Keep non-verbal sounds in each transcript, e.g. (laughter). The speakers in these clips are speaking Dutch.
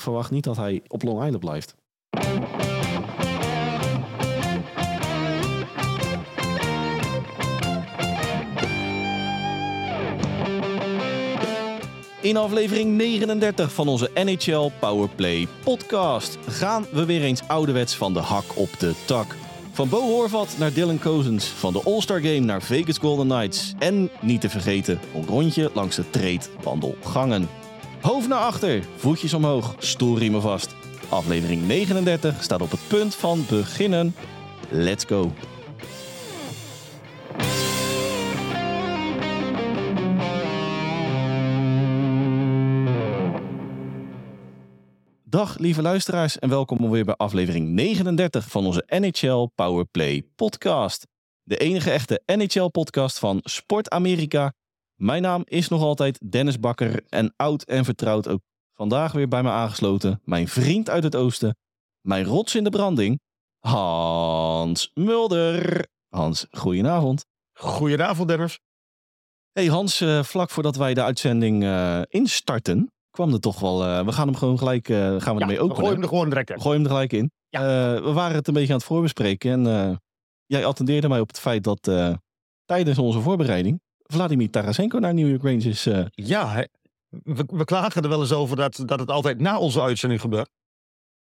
verwacht niet dat hij op Long Island blijft. In aflevering 39 van onze NHL Powerplay podcast gaan we weer eens ouderwets van de hak op de tak. Van Bo Horvat naar Dylan Cousins, van de All-Star Game naar Vegas Golden Knights en niet te vergeten een rondje langs de treedwandelgangen. Hoofd naar achter, voetjes omhoog, stoelriemen vast. Aflevering 39 staat op het punt van beginnen. Let's go! Dag lieve luisteraars en welkom weer bij aflevering 39 van onze NHL Powerplay podcast. De enige echte NHL podcast van Sport Amerika. Mijn naam is nog altijd Dennis Bakker en oud en vertrouwd ook vandaag weer bij me aangesloten. Mijn vriend uit het oosten, mijn rots in de branding, Hans Mulder. Hans, goedenavond. Goedenavond, Dennis. Hey Hans, eh, vlak voordat wij de uitzending eh, instarten, kwam er toch wel. eh, we gaan hem gewoon gelijk. gaan we Ja, ermee openen. gooien hem er gewoon direct in. Gooi hem er gelijk in. Ja. We waren het een beetje aan het voorbespreken. En jij attendeerde mij op het feit dat tijdens onze voorbereiding. Vladimir Tarasenko naar New York Rangers. eh Ja, we, we klagen er wel eens over dat, dat het altijd na onze uitzending gebeurt.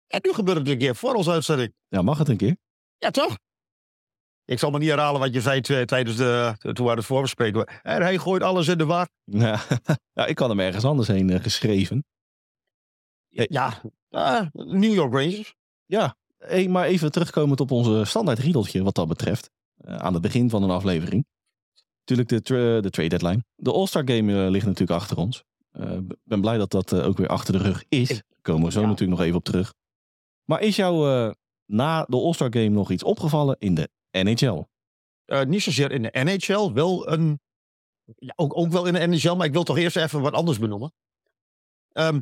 En nu gebeurt het een keer voor onze uitzending. ja, mag het een keer? Ja, toch? Ik zal me niet herhalen wat je zei tijdens de, toen we het voorbespreken. En hij gooit alles in de war. Ja, (laughs) ja, ik had hem ergens anders heen eh, geschreven. Ja, ah, New York Rangers. Ja, hey, maar even terugkomend op onze standaard riedeltje wat dat betreft. eh, aan het begin van een aflevering. Natuurlijk de, tra- de trade deadline. De All-Star Game eh, ligt natuurlijk achter ons. Ik ben blij dat dat eh, ook weer achter de rug is. Daar komen we zo Ja. natuurlijk nog even op terug. Maar is jou eh, na de All-Star Game nog iets opgevallen in de NHL? Eh, niet zozeer in de NHL, wel een. Ja, ook, ook wel in de NHL, maar ik wil toch eerst even wat anders benoemen. Ehm,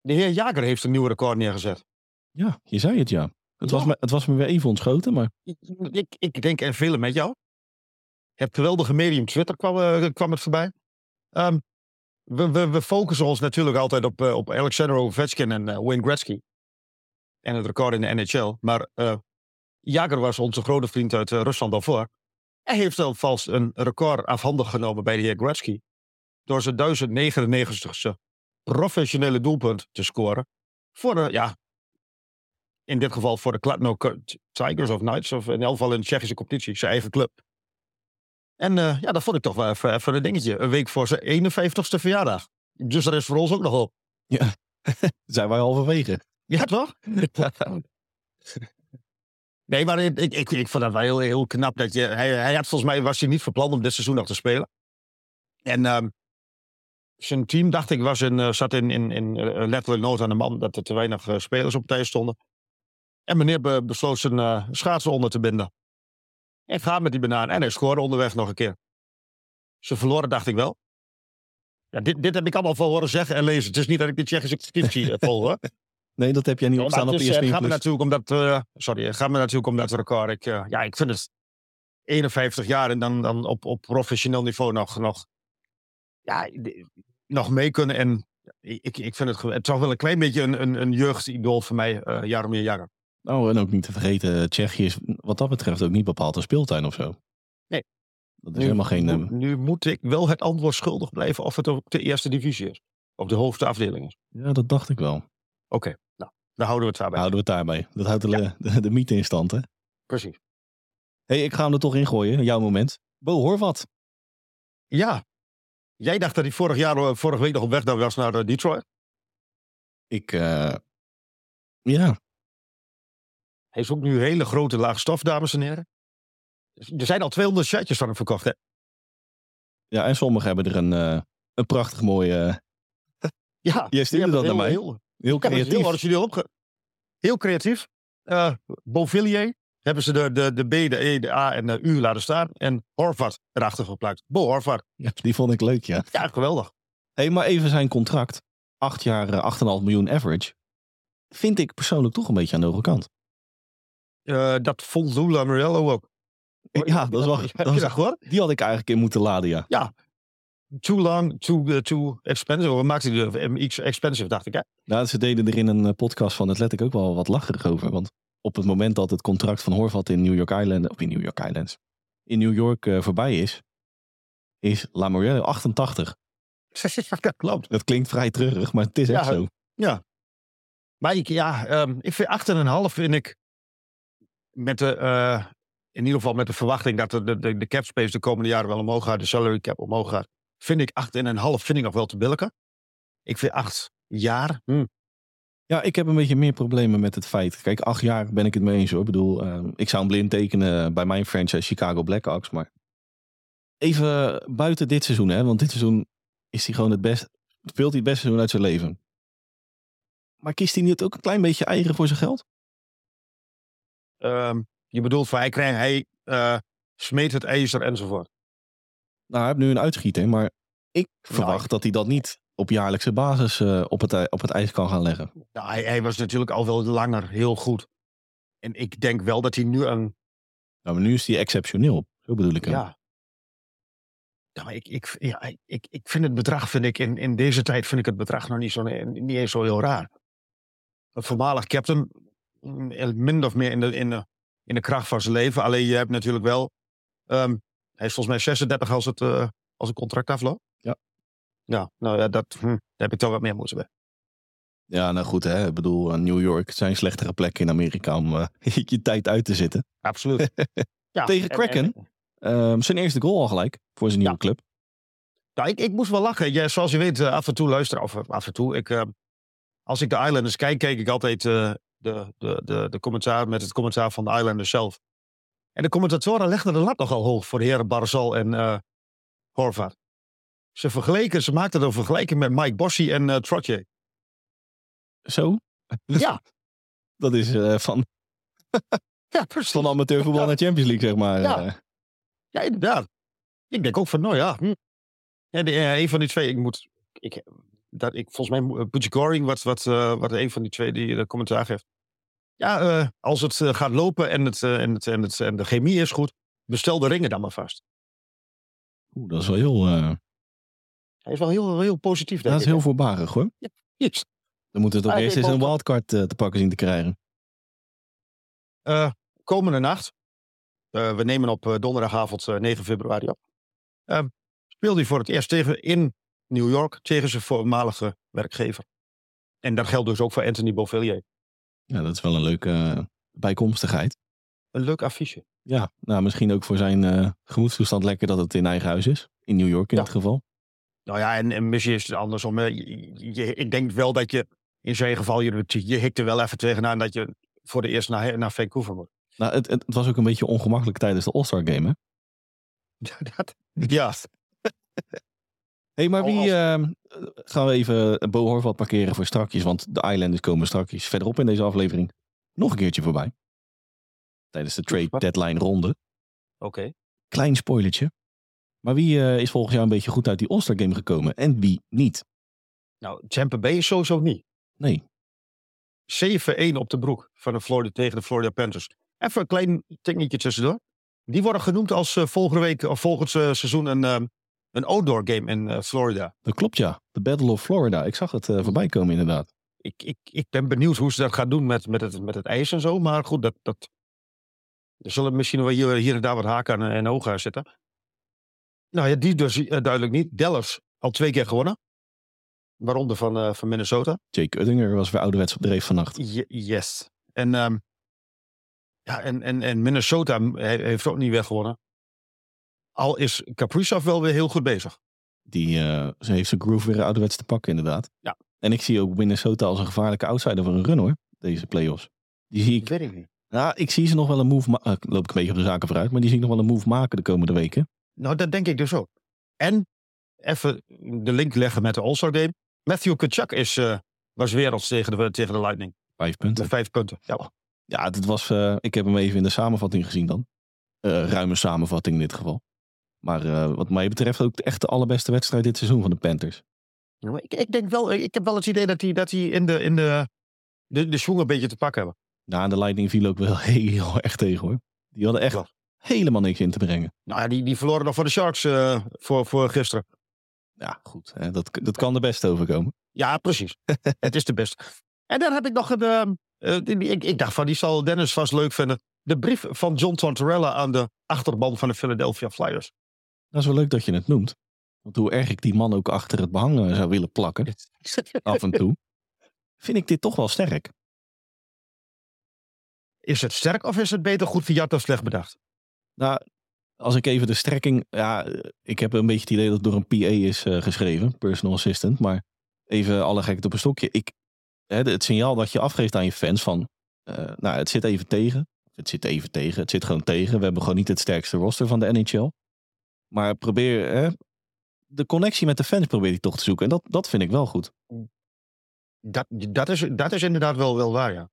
de heer Jager heeft een nieuw record neergezet. Ja, je zei het ja. Het, Was, me, het was me weer even ontschoten, maar Ik, ik, ik denk en velen met jou. Het geweldige medium Twitter kwam, eh, kwam het voorbij. Ehm, we, focussen ons natuurlijk altijd op, eh, op Alexander Ovechkin en eh, Wayne Gretzky. En het record in de NHL. Maar Jager was onze grote vriend uit Rusland daarvoor. Hij heeft alvast een record afhandig genomen bij de heer Gretzky. Door zijn 1099ste professionele doelpunt te scoren. Voor de, ja, in dit geval voor de Kladno Tigers of Knights, of in elk geval in de Tsjechische competitie, zijn eigen club. En eh, ja, dat vond ik toch wel even, even een dingetje. Een week voor zijn 51ste verjaardag. Dus dat is voor ons ook nog op. (laughs) zijn wij halverwege. Ja, toch? (laughs) nee, maar ik, ik, ik, vond dat wel heel, heel knap. Dat je, hij, hij had volgens mij was hij niet van plan om dit seizoen nog te spelen. En ehm, zijn team, dacht ik, was in, eh, zat in, in, in eh, letterlijk nood aan de man. Dat er te weinig spelers op tijd stonden. En meneer be- besloot zijn eh, schaatsen onder te binden. En gaat met die banaan. En hij scoorde onderweg nog een keer. Ze verloren, dacht ik wel. Ja, dit, dit heb ik allemaal van horen zeggen en lezen. Het is niet dat ik de Tsjechische competitie eh, volg, hoor. (laughs) Nee, dat heb jij niet opstaan op het is, eh, ESPN+. gaat me natuurlijk omdat, eh, sorry, het gaat me natuurlijk om dat record. Ik, ja, ik vind het 51 jaar en dan, dan op, op professioneel niveau nog, nog, ja, nog mee kunnen. En ik, ik vind het, het is toch wel een klein beetje een, een, een jeugdidool voor mij, eh Jaromir Jagr. Oh, en ook niet te vergeten, Tsjechië is wat dat betreft ook niet bepaald een speeltuin of zo. Nee. Dat is helemaal geen... nu, ehm, nu moet ik wel het antwoord schuldig blijven of het ook de eerste divisie is. Of de hoogste afdeling is. ja, dat dacht ik wel. Oké, nou, dan houden we het daarbij. Houden we het daarbij. Dat houdt de, (laughs) de, de mythe in stand, hè? Precies. hey, ik ga hem er toch in gooien, jouw moment. Bo Horvat. Ja, jij dacht dat hij vorig jaar, eh, vorige week nog op weg was naar eh, Detroit. Ik, eh, ja, Hij is ook nu hele grote laag stof, dames en heren. Er zijn al 200 shirtjes van hem verkocht, hè? ja, en sommigen hebben er een, eh, een prachtig mooi, eh, (laughs) Ja. Jij stuurde dat naar mij. Heel, heel ja, creatief. heel origineel opge... Heel creatief. Eh Beauvillier hebben ze de, de, de B, de E, de A en de U laten staan. En Horvat erachter geplakt. Bo Horvat. Ja, die vond ik leuk, ja. Ja, geweldig. hey, maar even zijn contract. Acht jaar, eh, 8,5 miljoen average. Vind ik persoonlijk toch een beetje aan de hoge kant. Eh, dat vond Lula Morello ook. Ja, dat is wel... (laughs) Dat dat gehoord? die had ik eigenlijk in moeten laden, ja. too long, too, uh, too expensive. Of maakte hij de MX expensive, dacht ik. Hè? Nou, ze deden er in een eh, podcast van Athletic ook wel wat lacherig over. Want op het moment dat het contract van Horvat in New York Island, of in New York Islands, in New York uh, voorbij is, is Lamoriello 88. dat klopt. Dat klinkt vrij treurig, maar het is ja, echt zo. Ja. Maar ik, ja, um, ik vind 8,5 vind ik met de, uh, in ieder geval met de verwachting dat de, de, de cap space de komende jaren wel omhoog gaat, de salary cap omhoog gaat, vind ik 8,5 vind ik nog wel te billijken. Ik vind 8 jaar. Hm. Ja, ik heb een beetje meer problemen met het feit. Kijk, acht jaar ben ik het mee eens hoor. Ik bedoel, uh, ik zou hem blind tekenen bij mijn franchise Chicago Blackhawks. Maar even buiten dit seizoen, hè, want dit seizoen is hij gewoon het best, speelt hij het beste seizoen uit zijn leven. Maar kiest hij niet ook een klein beetje eigen voor zijn geld? Um, je bedoelt van hij, krijgt, hij uh, smeet het ijzer enzovoort. Nou, hij heeft nu een uitschieter, maar ik verwacht nou, dat hij dat niet op jaarlijkse basis uh, op, het, op het ijs kan gaan leggen. Nou, hij, hij, was natuurlijk al wel langer heel goed. En ik denk wel dat hij nu een... Nou, maar nu is hij exceptioneel. Zo bedoel ik hem. Ja. Nou, ik, ik, ja, ik, ik vind het bedrag, vind ik, in, in deze tijd vind ik het bedrag nog niet, zo, niet eens zo heel raar. Een voormalig captain, min of meer in de, in de, in de kracht van zijn leven. Alleen je hebt natuurlijk wel, um, hij is volgens mij 36 als het, uh, als het contract afloopt. Ja. Ja, nou ja, dat, hm, daar heb ik toch wat meer moeite bij. Ja, nou goed, hè. Ik bedoel, New York zijn slechtere plekken in Amerika om uh, (laughs) je tijd uit te zitten. Absoluut. (laughs) ja, Tegen Kraken, en, en, um, zijn eerste goal al gelijk voor zijn nieuwe ja. club. Nou, ik, ik moest wel lachen. Ja, zoals je weet, af en toe luisteren, of af en toe. Ik, uh, als ik de Islanders kijk, keek ik altijd uh, de, de, de, de commentaar met het commentaar van de Islanders zelf. En de commentatoren legden de lat nogal hoog voor de heren Barzal en uh, Horvath. Ze vergeleken, ze maakten een vergelijking met Mike Bossy en uh, Trottier. Zo? (laughs) Ja. Dat is uh, van, (laughs) ja, precies. van amateurvoetbal ja. naar Champions League, zeg maar. Ja, ja inderdaad. Ik denk ook van, nou ja. Hm. de, een van die twee, ik moet... Ik, dat ik, volgens mij, Butch Goring, wat, wat, uh, wat een van die twee die de commentaar geeft. Ja, als het gaat lopen en, het, en, het, en, het, en de chemie is goed, bestel de ringen dan maar vast. Oeh, dat is wel heel... Hij is wel heel, heel positief. Dat is heel voorbarig hoor. Ja, yes. Dan moeten we toch eerst eens een wildcard te pakken zien te krijgen. Uh, komende nacht. Uh, we nemen op donderdagavond 9 februari op. speelde hij voor het eerst tegen in New York tegen zijn voormalige werkgever. En dat geldt dus ook voor Anthony Beauvillier. Ja, dat is wel een leuke bijkomstigheid. Een leuk affiche. Ja, nou misschien ook voor zijn gemoedstoestand lekker dat het in eigen huis is. In New York in ja. dit geval. Nou ja, en, en misschien is het andersom. Je, je, ik denk wel dat je in zijn geval, je, je hikt er wel even tegenaan dat je voor de eerst naar, naar Vancouver moet. Nou, het, het was ook een beetje ongemakkelijk tijdens de All-Star Game, hè? (laughs) dat, ja. Hey, maar wie uh, gaan we even Bo Horvat parkeren voor strakjes? Want de Islanders komen strakjes verderop in deze aflevering nog een keertje voorbij. Tijdens de trade deadline ronde. Oké. Okay. Klein spoilertje. Maar wie uh, is volgens jou een beetje goed uit die All-Star Game gekomen en wie niet? Nou, Tampa Bay is sowieso niet. Nee. 7-1 op de broek van de Florida, tegen de Florida Panthers. Even een klein techniekje tussendoor. Die worden genoemd als uh, volgende week of volgend uh, seizoen een, um, een outdoor game in uh, Florida. Dat klopt ja. De Battle of Florida. Ik zag het voorbij komen inderdaad. Ik, ik, ik ben benieuwd hoe ze dat gaan doen met, met, het, met het ijs en zo. Maar goed, dat, dat, er zullen misschien wel hier, hier en daar wat haken en, en ogen zitten. Nou ja, die dus duidelijk niet. Dallas al twee keer gewonnen. Waaronder van, uh, van Minnesota. Jake Uttinger was weer ouderwets op dreef vannacht. Y yes. En, um, ja, en, en, en Minnesota heeft ook niet weggewonnen. Al is Kaprizov wel weer heel goed bezig. Die uh, ze heeft zijn groove weer ouderwets te pakken inderdaad. Ja. En ik zie ook Minnesota als een gevaarlijke outsider voor een run hoor. Deze playoffs. Die zie ik. Dat weet ik niet. Nou, ik zie ze nog wel een move maken. Uh, loop ik een beetje op de zaken vooruit. Maar die zie ik nog wel een move maken de komende weken. Nou, dat denk ik dus ook. En even de link leggen met de All-Star Game. Matthew Kachuk is, uh, was werelds tegen de, tegen de Lightning. Vijf punten. Vijf punten, ja. Ja, dit was, uh, ik heb hem even in de samenvatting gezien dan. Uh, ruime samenvatting in dit geval. Maar uh, wat mij betreft ook echt de allerbeste wedstrijd dit seizoen van de Panthers. Ja, ik, ik, denk wel, ik heb wel het idee dat hij dat die in de, in de, de, de een beetje te pakken hebben. Ja, de Lightning viel ook wel (laughs) heel erg tegen hoor. Die hadden echt ja. helemaal niks in te brengen. Nou ja, die, die verloren nog voor de Sharks voor, voor gisteren. Ja, goed. Hè? Dat, dat kan de beste overkomen. Ja, precies. (laughs) het is de beste. En dan heb ik nog een. ehm, eh, die- die- ik, ik dacht van die zal Dennis vast leuk vinden. De brief van John Tortorella aan de achterban van de Philadelphia Flyers. Dat is wel leuk dat je het noemt. Want hoe erg ik die man ook achter het behang eh, zou willen plakken, (laughs) af en toe, vind ik dit toch wel sterk. Is het sterk of is het beter goed verjat of slecht bedacht? Nou, als ik even de strekking. Ja, eh, ik heb een beetje het idee dat het door een PA is eh, geschreven, personal assistant. Maar even alle gekheid op een stokje. Ik, het signaal dat je afgeeft aan je fans van. eh, nou, het zit even tegen. Het zit even tegen. Het zit gewoon tegen. We hebben gewoon niet het sterkste roster van de NHL. Maar probeer. Hè, de connectie met de fans probeer je toch te zoeken. En dat, dat vind ik wel goed. Dat, dat, is, dat is inderdaad wel, wel waar, ja.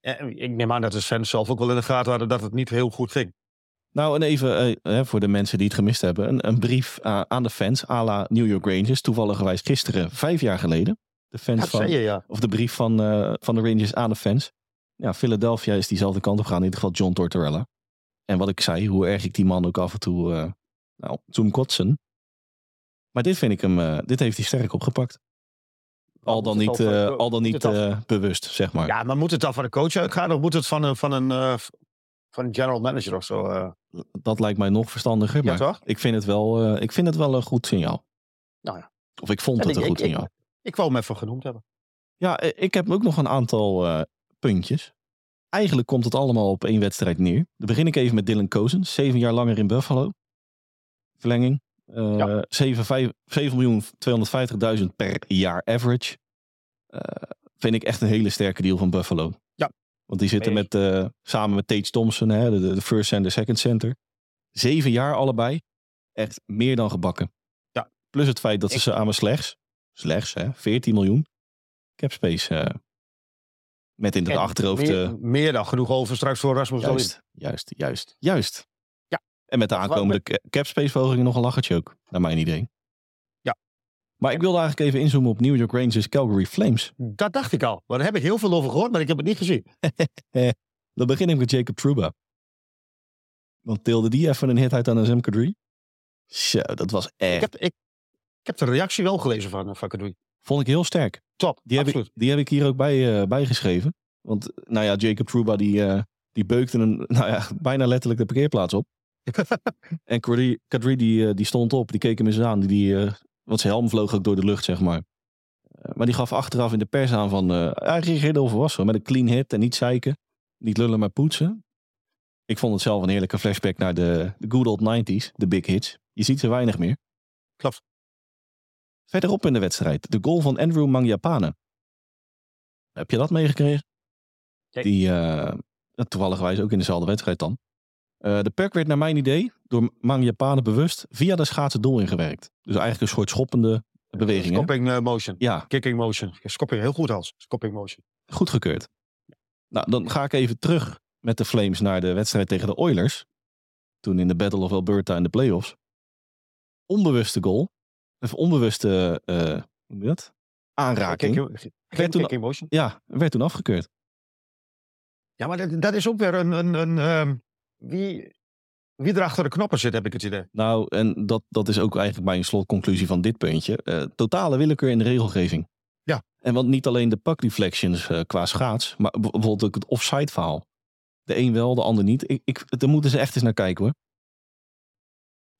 Eh, Ik neem aan dat de fans zelf ook wel in de gaten hadden dat het niet heel goed ging. Nou, en even eh, hè, voor de mensen die het gemist hebben. Een, een brief eh, aan de fans, à la New York Rangers. Toevallig gisteren, vijf jaar geleden. De fans Dat van, je, ja. of de brief van, eh, van de Rangers aan de fans. Ja, Philadelphia is diezelfde kant op gegaan. In ieder geval John Tortorella. En wat ik zei, hoe erg ik die man ook af en toe eh nou, zoom kotsen. Maar dit vind ik hem, eh, dit heeft hij sterk opgepakt. Al dan niet, al eh, al dan niet bewust, zeg maar. Ja, maar moet het dan van de coach uitgaan of moet het van een, van een, van een general manager of zo? Dat lijkt mij nog verstandiger. Ja, Maar toch? ik vind het wel, ik vind het wel een goed signaal. Nou ja. Of ik vond het een ik- goed ik- signaal. Ik wou hem even genoemd hebben. Ja, ik heb ook nog een aantal puntjes. Eigenlijk komt het allemaal op één wedstrijd neer. Dan begin ik even met Dylan Cousins. Zeven jaar langer in Buffalo. Verlenging. Eh Ja. 7 vijf- 7.250.000 per jaar average. Eh, vind ik echt een hele sterke deal van Buffalo. Ja. Want die zitten met, eh, samen met Tage Thompson, hè, de, de first en de second center. Zeven jaar allebei. Echt meer dan gebakken. Ja. Plus het feit dat ze samen slechts, slechts hè, 14 miljoen cap space met in het En achterhoofd. Meer, eh, meer dan genoeg over straks voor Rasmus juist, juist, juist, juist. Ja. En met de aankomende ca- cap space verhogingen nog een lachertje ook, naar mijn idee. Ja. Maar ik wilde eigenlijk even inzoomen op New York Rangers Calgary Flames. Dat dacht ik al. Maar daar heb ik heel veel over gehoord, maar ik heb het niet gezien. (laughs) Dan begin ik met Jacob Truba. Want tilde die even een hit uit aan een Zem Kadri? Zo, dat was Ik echt. heb, ik, ik heb de reactie wel gelezen van, van Kadoui. Vond ik heel sterk. Top, Die heb, ik, die heb ik hier ook bij, eh, bijgeschreven. Want, nou ja, Jacob Truba die, eh, die beukte een, (laughs) nou ja, bijna letterlijk de parkeerplaats op. (laughs) En Kadri, Kadri die, eh, die stond op, die keek hem eens aan. Die, eh, want zijn helm vloog ook door de lucht, zeg maar. Maar die gaf achteraf in de pers aan van... eh hij reageerde volwassen met een clean hit en niet zeiken. Niet lullen, maar poetsen. Ik vond het zelf een heerlijke flashback naar de, de good old 90s. De big hits. Je ziet ze weinig meer. Klopt. Verderop in de wedstrijd. De goal van Andrew Mangiapane. Heb je dat meegekregen? Nee. Die, eh toevallig ook in dezelfde wedstrijd dan. Eh, de puck werd naar mijn idee door Mangiapane bewust via de schaatsen doel ingewerkt. Dus eigenlijk een soort schoppende beweging. Scopping eh, motion. Ja, Kicking motion. Scopping heel goed als. Scopping motion. goedgekeurd. Nou, dan ga ik even terug met de Flames naar de wedstrijd tegen de Oilers. Toen in de Battle of Alberta in de playoffs. Onbewuste goal. Of onbewuste, eh, hoe noem je dat? Aanraking. Kicking, geen Werd toen- kicking motion. Ja, werd toen afgekeurd. Ja, maar dat, dat is ook weer een... een, een ehm, wie, wie er achter de knoppen zit, heb ik het idee. Nou, en dat, dat is ook eigenlijk mijn slotconclusie van dit puntje. Eh, totale willekeur in de regelgeving. Ja. En want niet alleen de puck deflections eh, qua schaats, maar bijvoorbeeld ook het offside verhaal. De een wel, de ander niet. Ik, ik, daar moeten ze echt eens naar kijken hoor.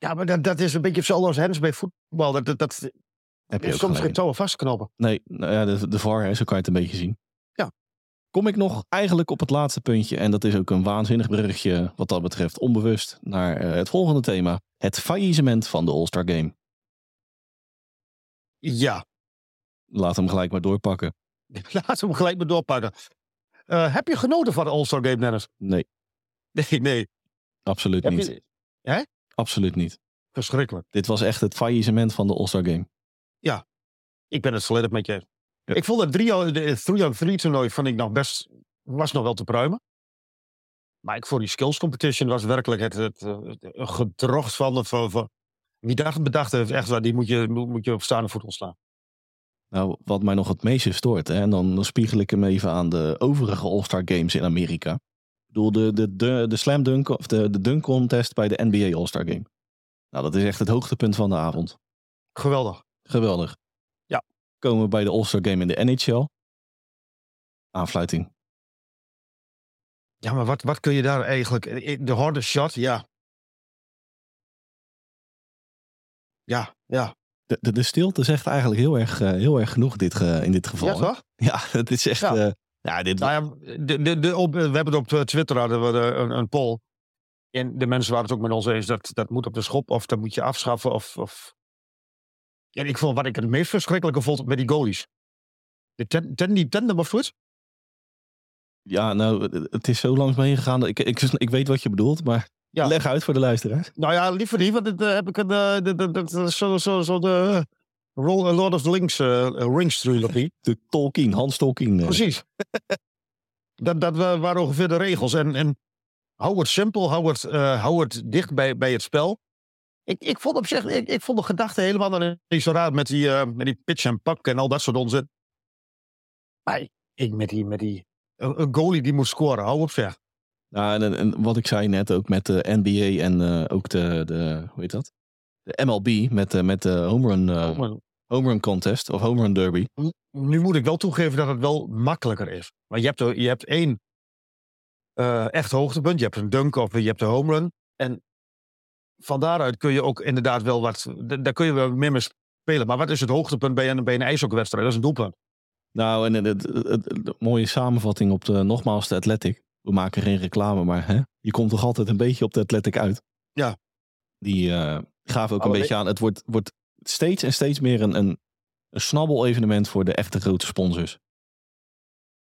Ja, maar dat, dat is een beetje hetzelfde als Hens bij voetbal. Dat, dat, dat, Heb je soms geen touwen vastknopen. Nee, nou ja, de, de VAR, hè, zo kan je het een beetje zien. Ja. Kom ik nog eigenlijk op het laatste puntje. En dat is ook een waanzinnig bruggetje wat dat betreft. Onbewust naar eh, het volgende thema. Het faillissement van de All-Star Game. Ja, Laat hem gelijk maar doorpakken. (laughs) laten we hem gelijk maar doorpakken. Eh, heb je genoten van de All-Star Game, Dennis? Nee, (laughs) Nee, nee. absoluut Heb niet. je, Absoluut niet. verschrikkelijk. Dit was echt het faillissement van de All-Star Game. Ik ben het volledig met je. eens. Ja. Ik vond het 3-on-3 toernooi vond ik nog best, was nog wel te pruimen. Maar ik voor die skills competition was werkelijk het, het, gedrocht van, van, van wie dacht bedacht heeft, echt waar, die moet je, moet moet je op staande voet ontslaan. Nou, wat mij nog het meeste stoort, hè, en dan, dan spiegel ik hem even aan de overige All-Star Games in Amerika. Bedoel, de, de, de, de slam dunk, of de, de dunk contest bij de NBA All-Star Game. Nou, dat is echt het hoogtepunt van de avond. Geweldig. Geweldig. Ja. Komen we bij de All-Star Game in de NHL. Aanfluiting. Ja, maar wat, wat kun je daar eigenlijk... eh, De harde shot, ja. Ja, ja. De, de, de stilte zegt eigenlijk heel erg, eh, heel erg genoeg dit, ge- in dit geval. Ja, hè? toch? Ja, (laughs) het is echt... Ja. Ja dit, Nou ja, de, de, de, op, we hebben het op Twitter hadden we de- een, een poll. En de mensen waren het ook met ons eens dat dat moet op de schop of dat moet je afschaffen. Of, of... En ik vond wat ik het meest verschrikkelijke vond met die goalies. De ten, ten, die tandem of zoiets? ja, nou, het- is zo langs meegegaan. dat Ik, ik, ik weet wat je bedoelt, maar Ja. leg uit voor de luisteraars. Nou ja, liever niet, want dit, eh, heb ik een, eh, dit- dit- dit is zo, zo, zo de Lord of the Rings, eh, Rings trilogie. (laughs) De Tolkien, Hans Tolkien. eh. Precies. (laughs) dat, dat wa- waren ongeveer de regels. En, en hou het simpel, hou het, eh, hou het dicht bij, bij het spel. Ik, ik vond op zich, ik, ik vond de gedachte helemaal niet zo raar met die, eh, met die pitch en pak en al dat soort onzin. Maar ik met die, met die een, een goalie die moet scoren, hou op zeg. Nou, en, en wat ik zei net ook met de NBA en eh, ook de, de, hoe heet dat? De MLB met, de met de home run, eh, Maar home run contest of home run derby. nu moet ik wel toegeven dat het wel makkelijker is. Maar je hebt, er- je hebt één eh, echt hoogtepunt. Je hebt een dunk of je hebt een home run. En van daaruit kun je ook inderdaad wel wat... Daar kun je wel meer mee spelen. Maar wat is het hoogtepunt bij een, bij een ijshockeywedstrijd? Dat is een doelpunt. Nou, en het, het, het- het- mooie samenvatting op de, nogmaals, de Athletic. We maken geen reclame, maar hè, je komt toch altijd een beetje op de Athletic uit. Ja. Die eh gaven ook Oh, een nee. beetje aan. Het wordt, wordt steeds en steeds meer een, een, een snabbel-evenement voor de echte grote sponsors.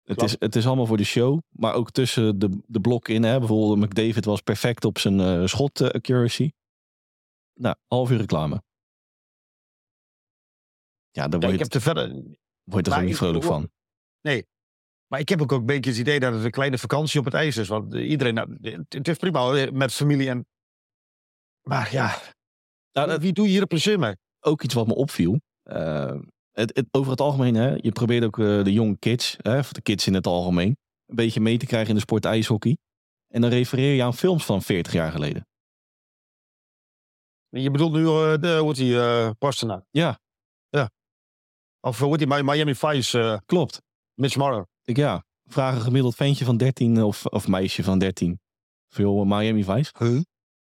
Het is, het is allemaal voor de show, maar ook tussen de, de blokken in. Hè. Bijvoorbeeld McDavid was perfect op zijn eh, schot eh, accuracy. Nou, half uur reclame. Ja, daar Ja, word ik je, heb te verder... word ook niet vrolijk van. Maar ik heb ook een beetje het idee dat het een kleine vakantie op het ijs is. Want eh, iedereen... nou, het- Het is prima met familie en... Maar ja, Nou, dat- wie doe je hier een plezier mee? ook iets wat me opviel. Eh, het, het, over het algemeen, hè, je probeert ook eh, de jonge kids, hè, of de kids in het algemeen, een beetje mee te krijgen in de sport ijshockey. En dan refereer je aan films van 40 jaar geleden. Je bedoelt nu, eh, de, hoe die, eh Pasternak? Ja. Ja. Of hoe die, Mi- Miami Vice, Klopt. Mitch Marner. Ik, ja, vraag een gemiddeld ventje van 13 of, of meisje van 13. Veel Miami Vice. Huh?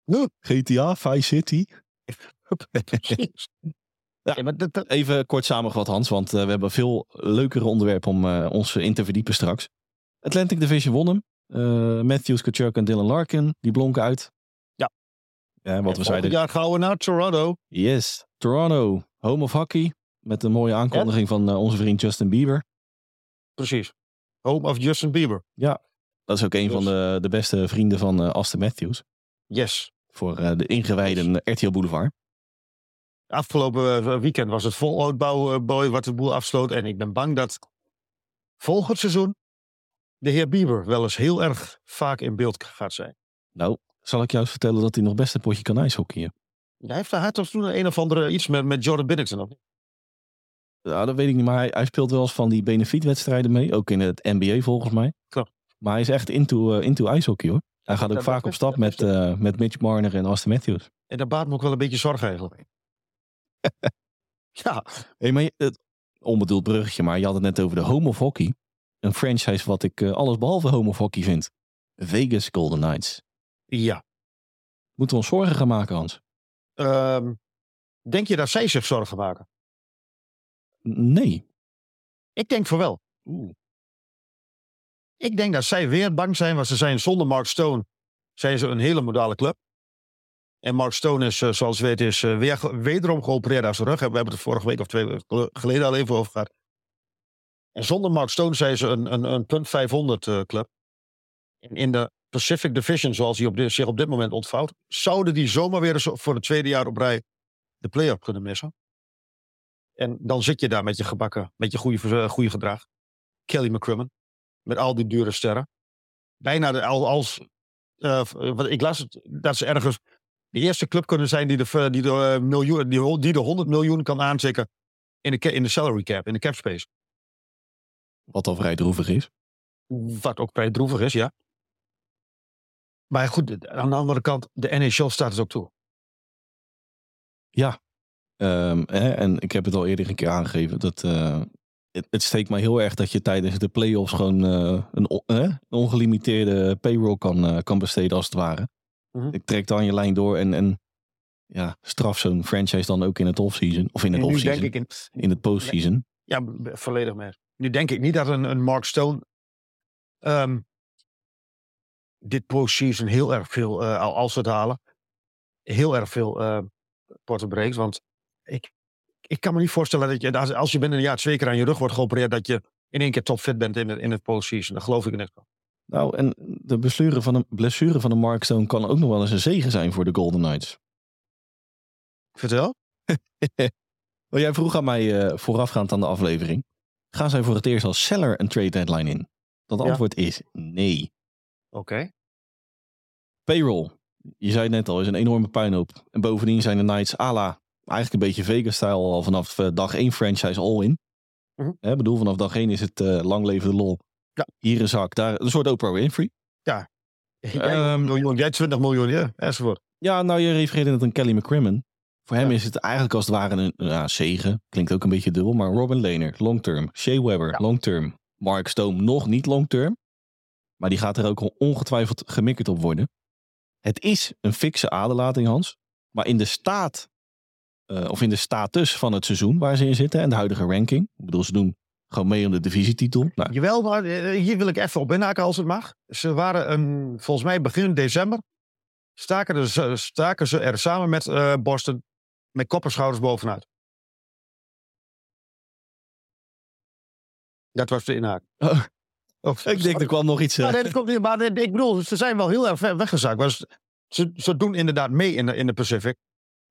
Huh? GTA, Vice City. Ja. Ja, Even kort samengevat Hans, want eh, we hebben veel leukere onderwerpen om eh, ons in te verdiepen straks. Atlantic Division won hem. Eh, Matthews, Kachuk en Dylan Larkin, die blonken uit. Ja. Ja, wat we zeiden. jaar gaan we naar Toronto. Yes, Toronto, home of hockey. Met een mooie aankondiging van onze vriend Justin Bieber. Precies. Home of Justin Bieber. Dat is ook een van Dus- de, de beste vrienden van Aston Matthews. Yes. Voor eh, de ingewijden RTL Boulevard. Afgelopen eh, weekend was het voluitbouw eh, wat de boel afsloot. En ik ben bang dat volgend seizoen de heer Bieber wel eens heel erg vaak in beeld gaat zijn. Nou, zal ik jou eens vertellen dat hij nog best een potje kan ijshockeyen. Hij heeft hij had toch toen een of andere iets met, met Jordan Binnington. of? Ja, dat weet ik niet, maar hij, hij speelt wel eens van die benefietwedstrijden mee. Ook in het NBA volgens mij. Klopt. Maar hij is echt into, into ijshockey hoor. Hij gaat ook vaak op stap met, eh, met Mitch Marner en Aston Matthews. En dat baart me ook wel een beetje zorgen eigenlijk. (laughs) ja, Hey, maar je- het, onbedoeld bruggetje, maar je had het net over de home of hockey. Een franchise wat ik eh, alles behalve home of hockey vind. Vegas Golden Knights. ja. Moeten we ons zorgen gaan maken, Hans? Ehm, denk je dat zij zich zorgen maken? Nee. Ik denk voor wel. Oeh. Ik denk dat zij weer bang zijn, want ze zijn zonder Mark Stone zijn ze een hele modale club. En Mark Stone is, eh, zoals weet, is eh, weer, wederom geopereerd aan zijn rug. We hebben het vorige week of twee weken geleden al even over gehad. En zonder Mark Stone zijn ze een, een, een punt 500 eh, club. En in de Pacific Division, zoals die op zich op dit moment ontvouwt, zouden die zomaar weer voor het tweede jaar op rij de play-up kunnen missen. En dan zit je daar met je gebakken, met je goede, goede gedrag. Kelly McCrimmon. Met al die dure sterren. Bijna de, al, als. eh, wat ik las het, dat ze ergens de eerste club kunnen zijn die de, die de, eh, miljoen, die, de 100 miljoen kan aantikken in de, in de salary cap, in de cap space. Wat al vrij droevig is. Wat ook vrij droevig is, ja. Maar goed, aan de andere kant, de NHL staat het ook toe. Ehm, hè, en ik heb het al eerder een keer aangegeven. Dat, eh, het, het steekt mij heel erg dat je tijdens de playoffs gewoon eh, een, ongelimiteerde payroll kan, eh, kan besteden als het ware. Mhm. Ik trek dan je lijn door en, en ja, straf zo'n franchise dan ook in het offseason. Of in het offseason, denk ik in, in het postseason. Ja, volledig mee. Nu denk ik niet dat een, een Mark Stone ehm, dit postseason heel erg veel, al als ze het halen, heel erg veel porten breekt. Want ik, ik kan me niet voorstellen dat je, als, je binnen een jaar twee keer aan je rug wordt geopereerd, dat je in één keer topfit bent in het, in het postseason. Daar geloof ik in. Nou, en de blessure van, een, blessure van een Mark Stone kan ook nog wel eens een zegen zijn voor de Golden Knights. Vertel? (laughs) Wel, jij vroeg aan mij eh, voorafgaand aan de aflevering. Gaan zij voor het eerst als seller een trade deadline in? Dat Ja. antwoord is nee. Oké. Payroll. Je zei het net al, is een enorme puinhoop. En bovendien zijn de Knights à la, eigenlijk een beetje Vegas-stijl al vanaf eh, dag 1 franchise all-in. Mhm. Ik bedoel, vanaf dag 1 is het eh, lang leven de lol. Ja. Hier een zak, daar een soort Oprah Winfrey. Jij Ehm, een miljoen, jij 20 miljoen, ja, enzovoort. Ja, nou je refereerde net aan Kelly McCrimmon. Voor hem Ja. is het eigenlijk als het ware een ja, zegen. Klinkt ook een beetje dubbel, maar Robin Lehner, long term. Shea Weber, Ja. long term. Mark Stone, nog niet long term. Maar die gaat er ook ongetwijfeld gemikkerd op worden. Het is een fikse aderlating, Hans. Maar in de staat, eh, of in de status van het seizoen waar ze in zitten en de huidige ranking. Ik bedoel, ze doen gewoon mee om de divisietitel. Nou, Jawel, maar eh, hier wil ik even op inhaken als het mag. Ze waren een, volgens mij begin december. Staken, ze- staken ze er samen met eh, Boston met kop en schouders bovenuit. Dat was de inhaak. Oh. Oh, ik denk, er kwam nog iets. eh, nee, dat komt niet. Maar ik bedoel, ze zijn wel heel erg ver weggezakt. Maar ze, ze, ze doen inderdaad mee in de, in de Pacific.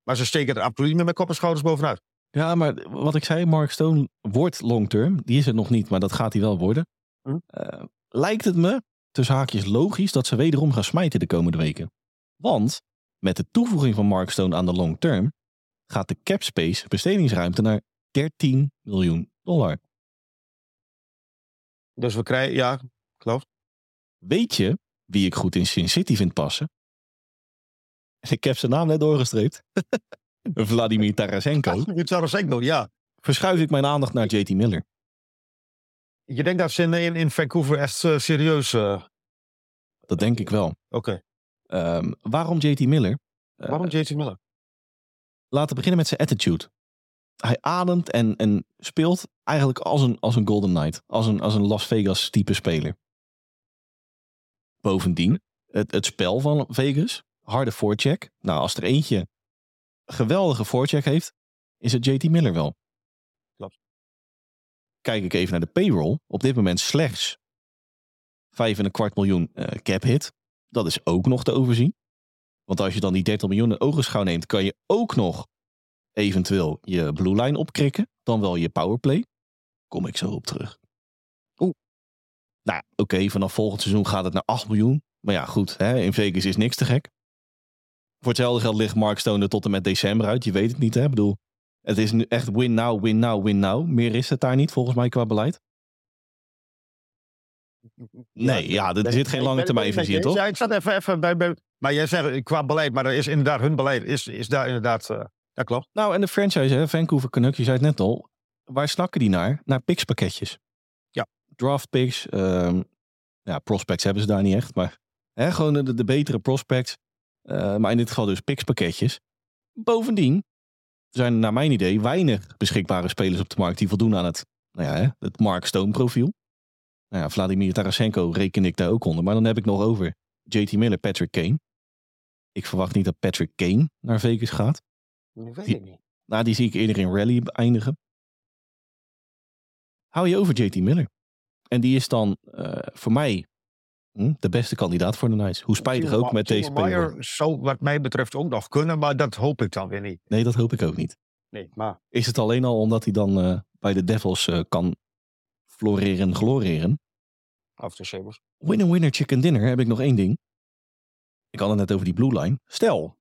Maar ze steken er absoluut niet meer met kop en schouders bovenuit. Ja, maar wat ik zei, Mark Stone wordt long term. Die is het nog niet, maar dat gaat hij wel worden. Hm. Eh, lijkt het me, tussen haakjes logisch, dat ze wederom gaan smijten de komende weken. Want met de toevoeging van Mark Stone aan de long term gaat de cap space bestedingsruimte naar 13 miljoen dollar. Dus we krijgen, ja, klopt. Weet je wie ik goed in Sin City vind passen? (laughs) Ik heb zijn naam net doorgestreept. (laughs) Vladimir Tarasenko. Er doen, ja. Verschuif ik mijn aandacht naar JT Miller. Je denkt dat ze in, in, in Vancouver echt eh, serieus... eh, Dat denk ik wel. Oké. Ehm, waarom JT Miller? Eh, Waarom JT Miller? Laten we beginnen met zijn attitude. Hij ademt en, en speelt eigenlijk als een, als een Golden Knight. Als een, als een Las Vegas type speler. Bovendien, het, het spel van Vegas. Harde forecheck. Nou, als er eentje een geweldige forecheck heeft, is het JT Miller wel. Klopt. Kijk ik even naar de payroll. Op dit moment slechts 5 en een kwart miljoen eh, cap hit. Dat is ook nog te overzien. Want als je dan die 30 miljoen in ogenschouw neemt, kan je ook nog eventueel je blue line opkrikken. Dan wel je powerplay. Kom ik zo op terug. Oeh. Nou, oké, vanaf volgend seizoen gaat het naar 8 miljoen. Maar ja, goed, hè, in Vegas is niks te gek. Voor hetzelfde geld ligt Mark Stone er tot en met december uit. Je weet het niet, hè. Ik bedoel, het is nu echt win now, win now, win now. Meer is het daar niet, volgens mij, qua beleid. Nee, ja, er zit geen lange termijn visie toch? Ja, ik zat even, even bij, bij... Maar jij zegt eh, qua beleid, maar er is inderdaad hun beleid. Is, is daar inderdaad... eh dat klopt. Nou, en de franchise, hè, Vancouver Canucks, je zei het net al. Waar snakken die naar? Naar picks-pakketjes. Ja. Draft picks. ehm, ja, prospects hebben ze daar niet echt. Maar hè, gewoon de, de betere prospects. Eh, maar in dit geval dus picks-pakketjes. Bovendien zijn er naar mijn idee weinig beschikbare spelers op de markt die voldoen aan het, nou ja, hè, het Mark Stone profiel. Nou ja, Vladimir Tarasenko reken ik daar ook onder. Maar dan heb ik nog over JT Miller, Patrick Kane. Ik verwacht niet dat Patrick Kane naar Vegas gaat. Dat weet ik niet. Nou, die zie ik eerder in rally eindigen. Hou je over JT Miller. En die is dan eh, voor mij hm, de beste kandidaat voor de Knights. Hoe spijtig ook met deze payroll. zou wat mij betreft ook nog kunnen, maar dat hoop ik dan weer niet. Nee, dat hoop ik ook niet. Nee, maar... Is het alleen al omdat hij dan eh, bij de Devils eh, kan floreren, gloreren. Af de Sabres. Winner, winner, chicken dinner heb ik nog één ding. Ik had het net over die blue line. Stel,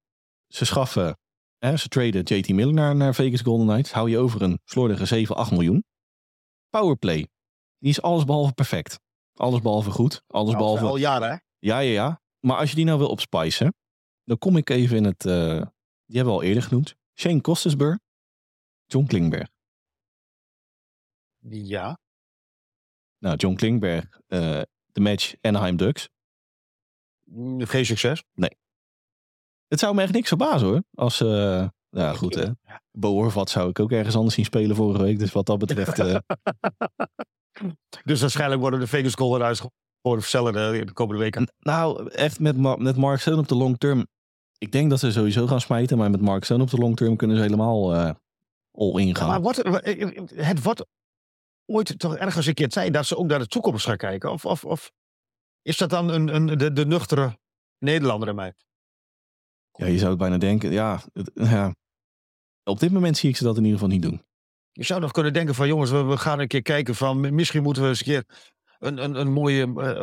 ze schaffen, hè, ze traden JT Miller naar, naar Vegas Golden Knights. Hou je over een slordige 7, 8 miljoen. Powerplay, die is allesbehalve perfect. Allesbehalve goed. Allesbehalve... Al jaren, hè? Ja, ja, ja. Maar als je die nou wil opspicen, dan kom ik even in het... eh, die hebben we al eerder genoemd. Shane Costasburg. John Klingberg. Ja. Nou, John Klingberg, eh, de match Anaheim Ducks. Mm, Geen succes. Het zou me echt niks verbazen hoor. Als, eh (laughs) ja goed hè. Bo Horvat zou ik ook ergens anders zien spelen vorige week. Dus wat dat betreft... eh, (laughs) (clears throat) Dus waarschijnlijk worden de Vegas Golden Knights gewoon versellen de, de komende weken. Nou, echt met, met Mark Stone op de long term. Ik denk dat ze sowieso gaan smijten. Maar met Mark Stone op de long term kunnen ze helemaal eh all in gaan. Maar wordt, het wordt ooit toch ergens een keer tijd dat ze ook naar de toekomst gaan kijken? Of, of, of is dat dan een, een, de, de nuchtere Nederlander in mij? Ja, je zou het bijna denken. Ja, het- (laughs) ja, op dit moment zie ik ze dat in ieder geval niet doen. Je zou nog kunnen denken van jongens, we, we gaan een keer kijken van misschien moeten we eens een keer een, een, een mooie, eh,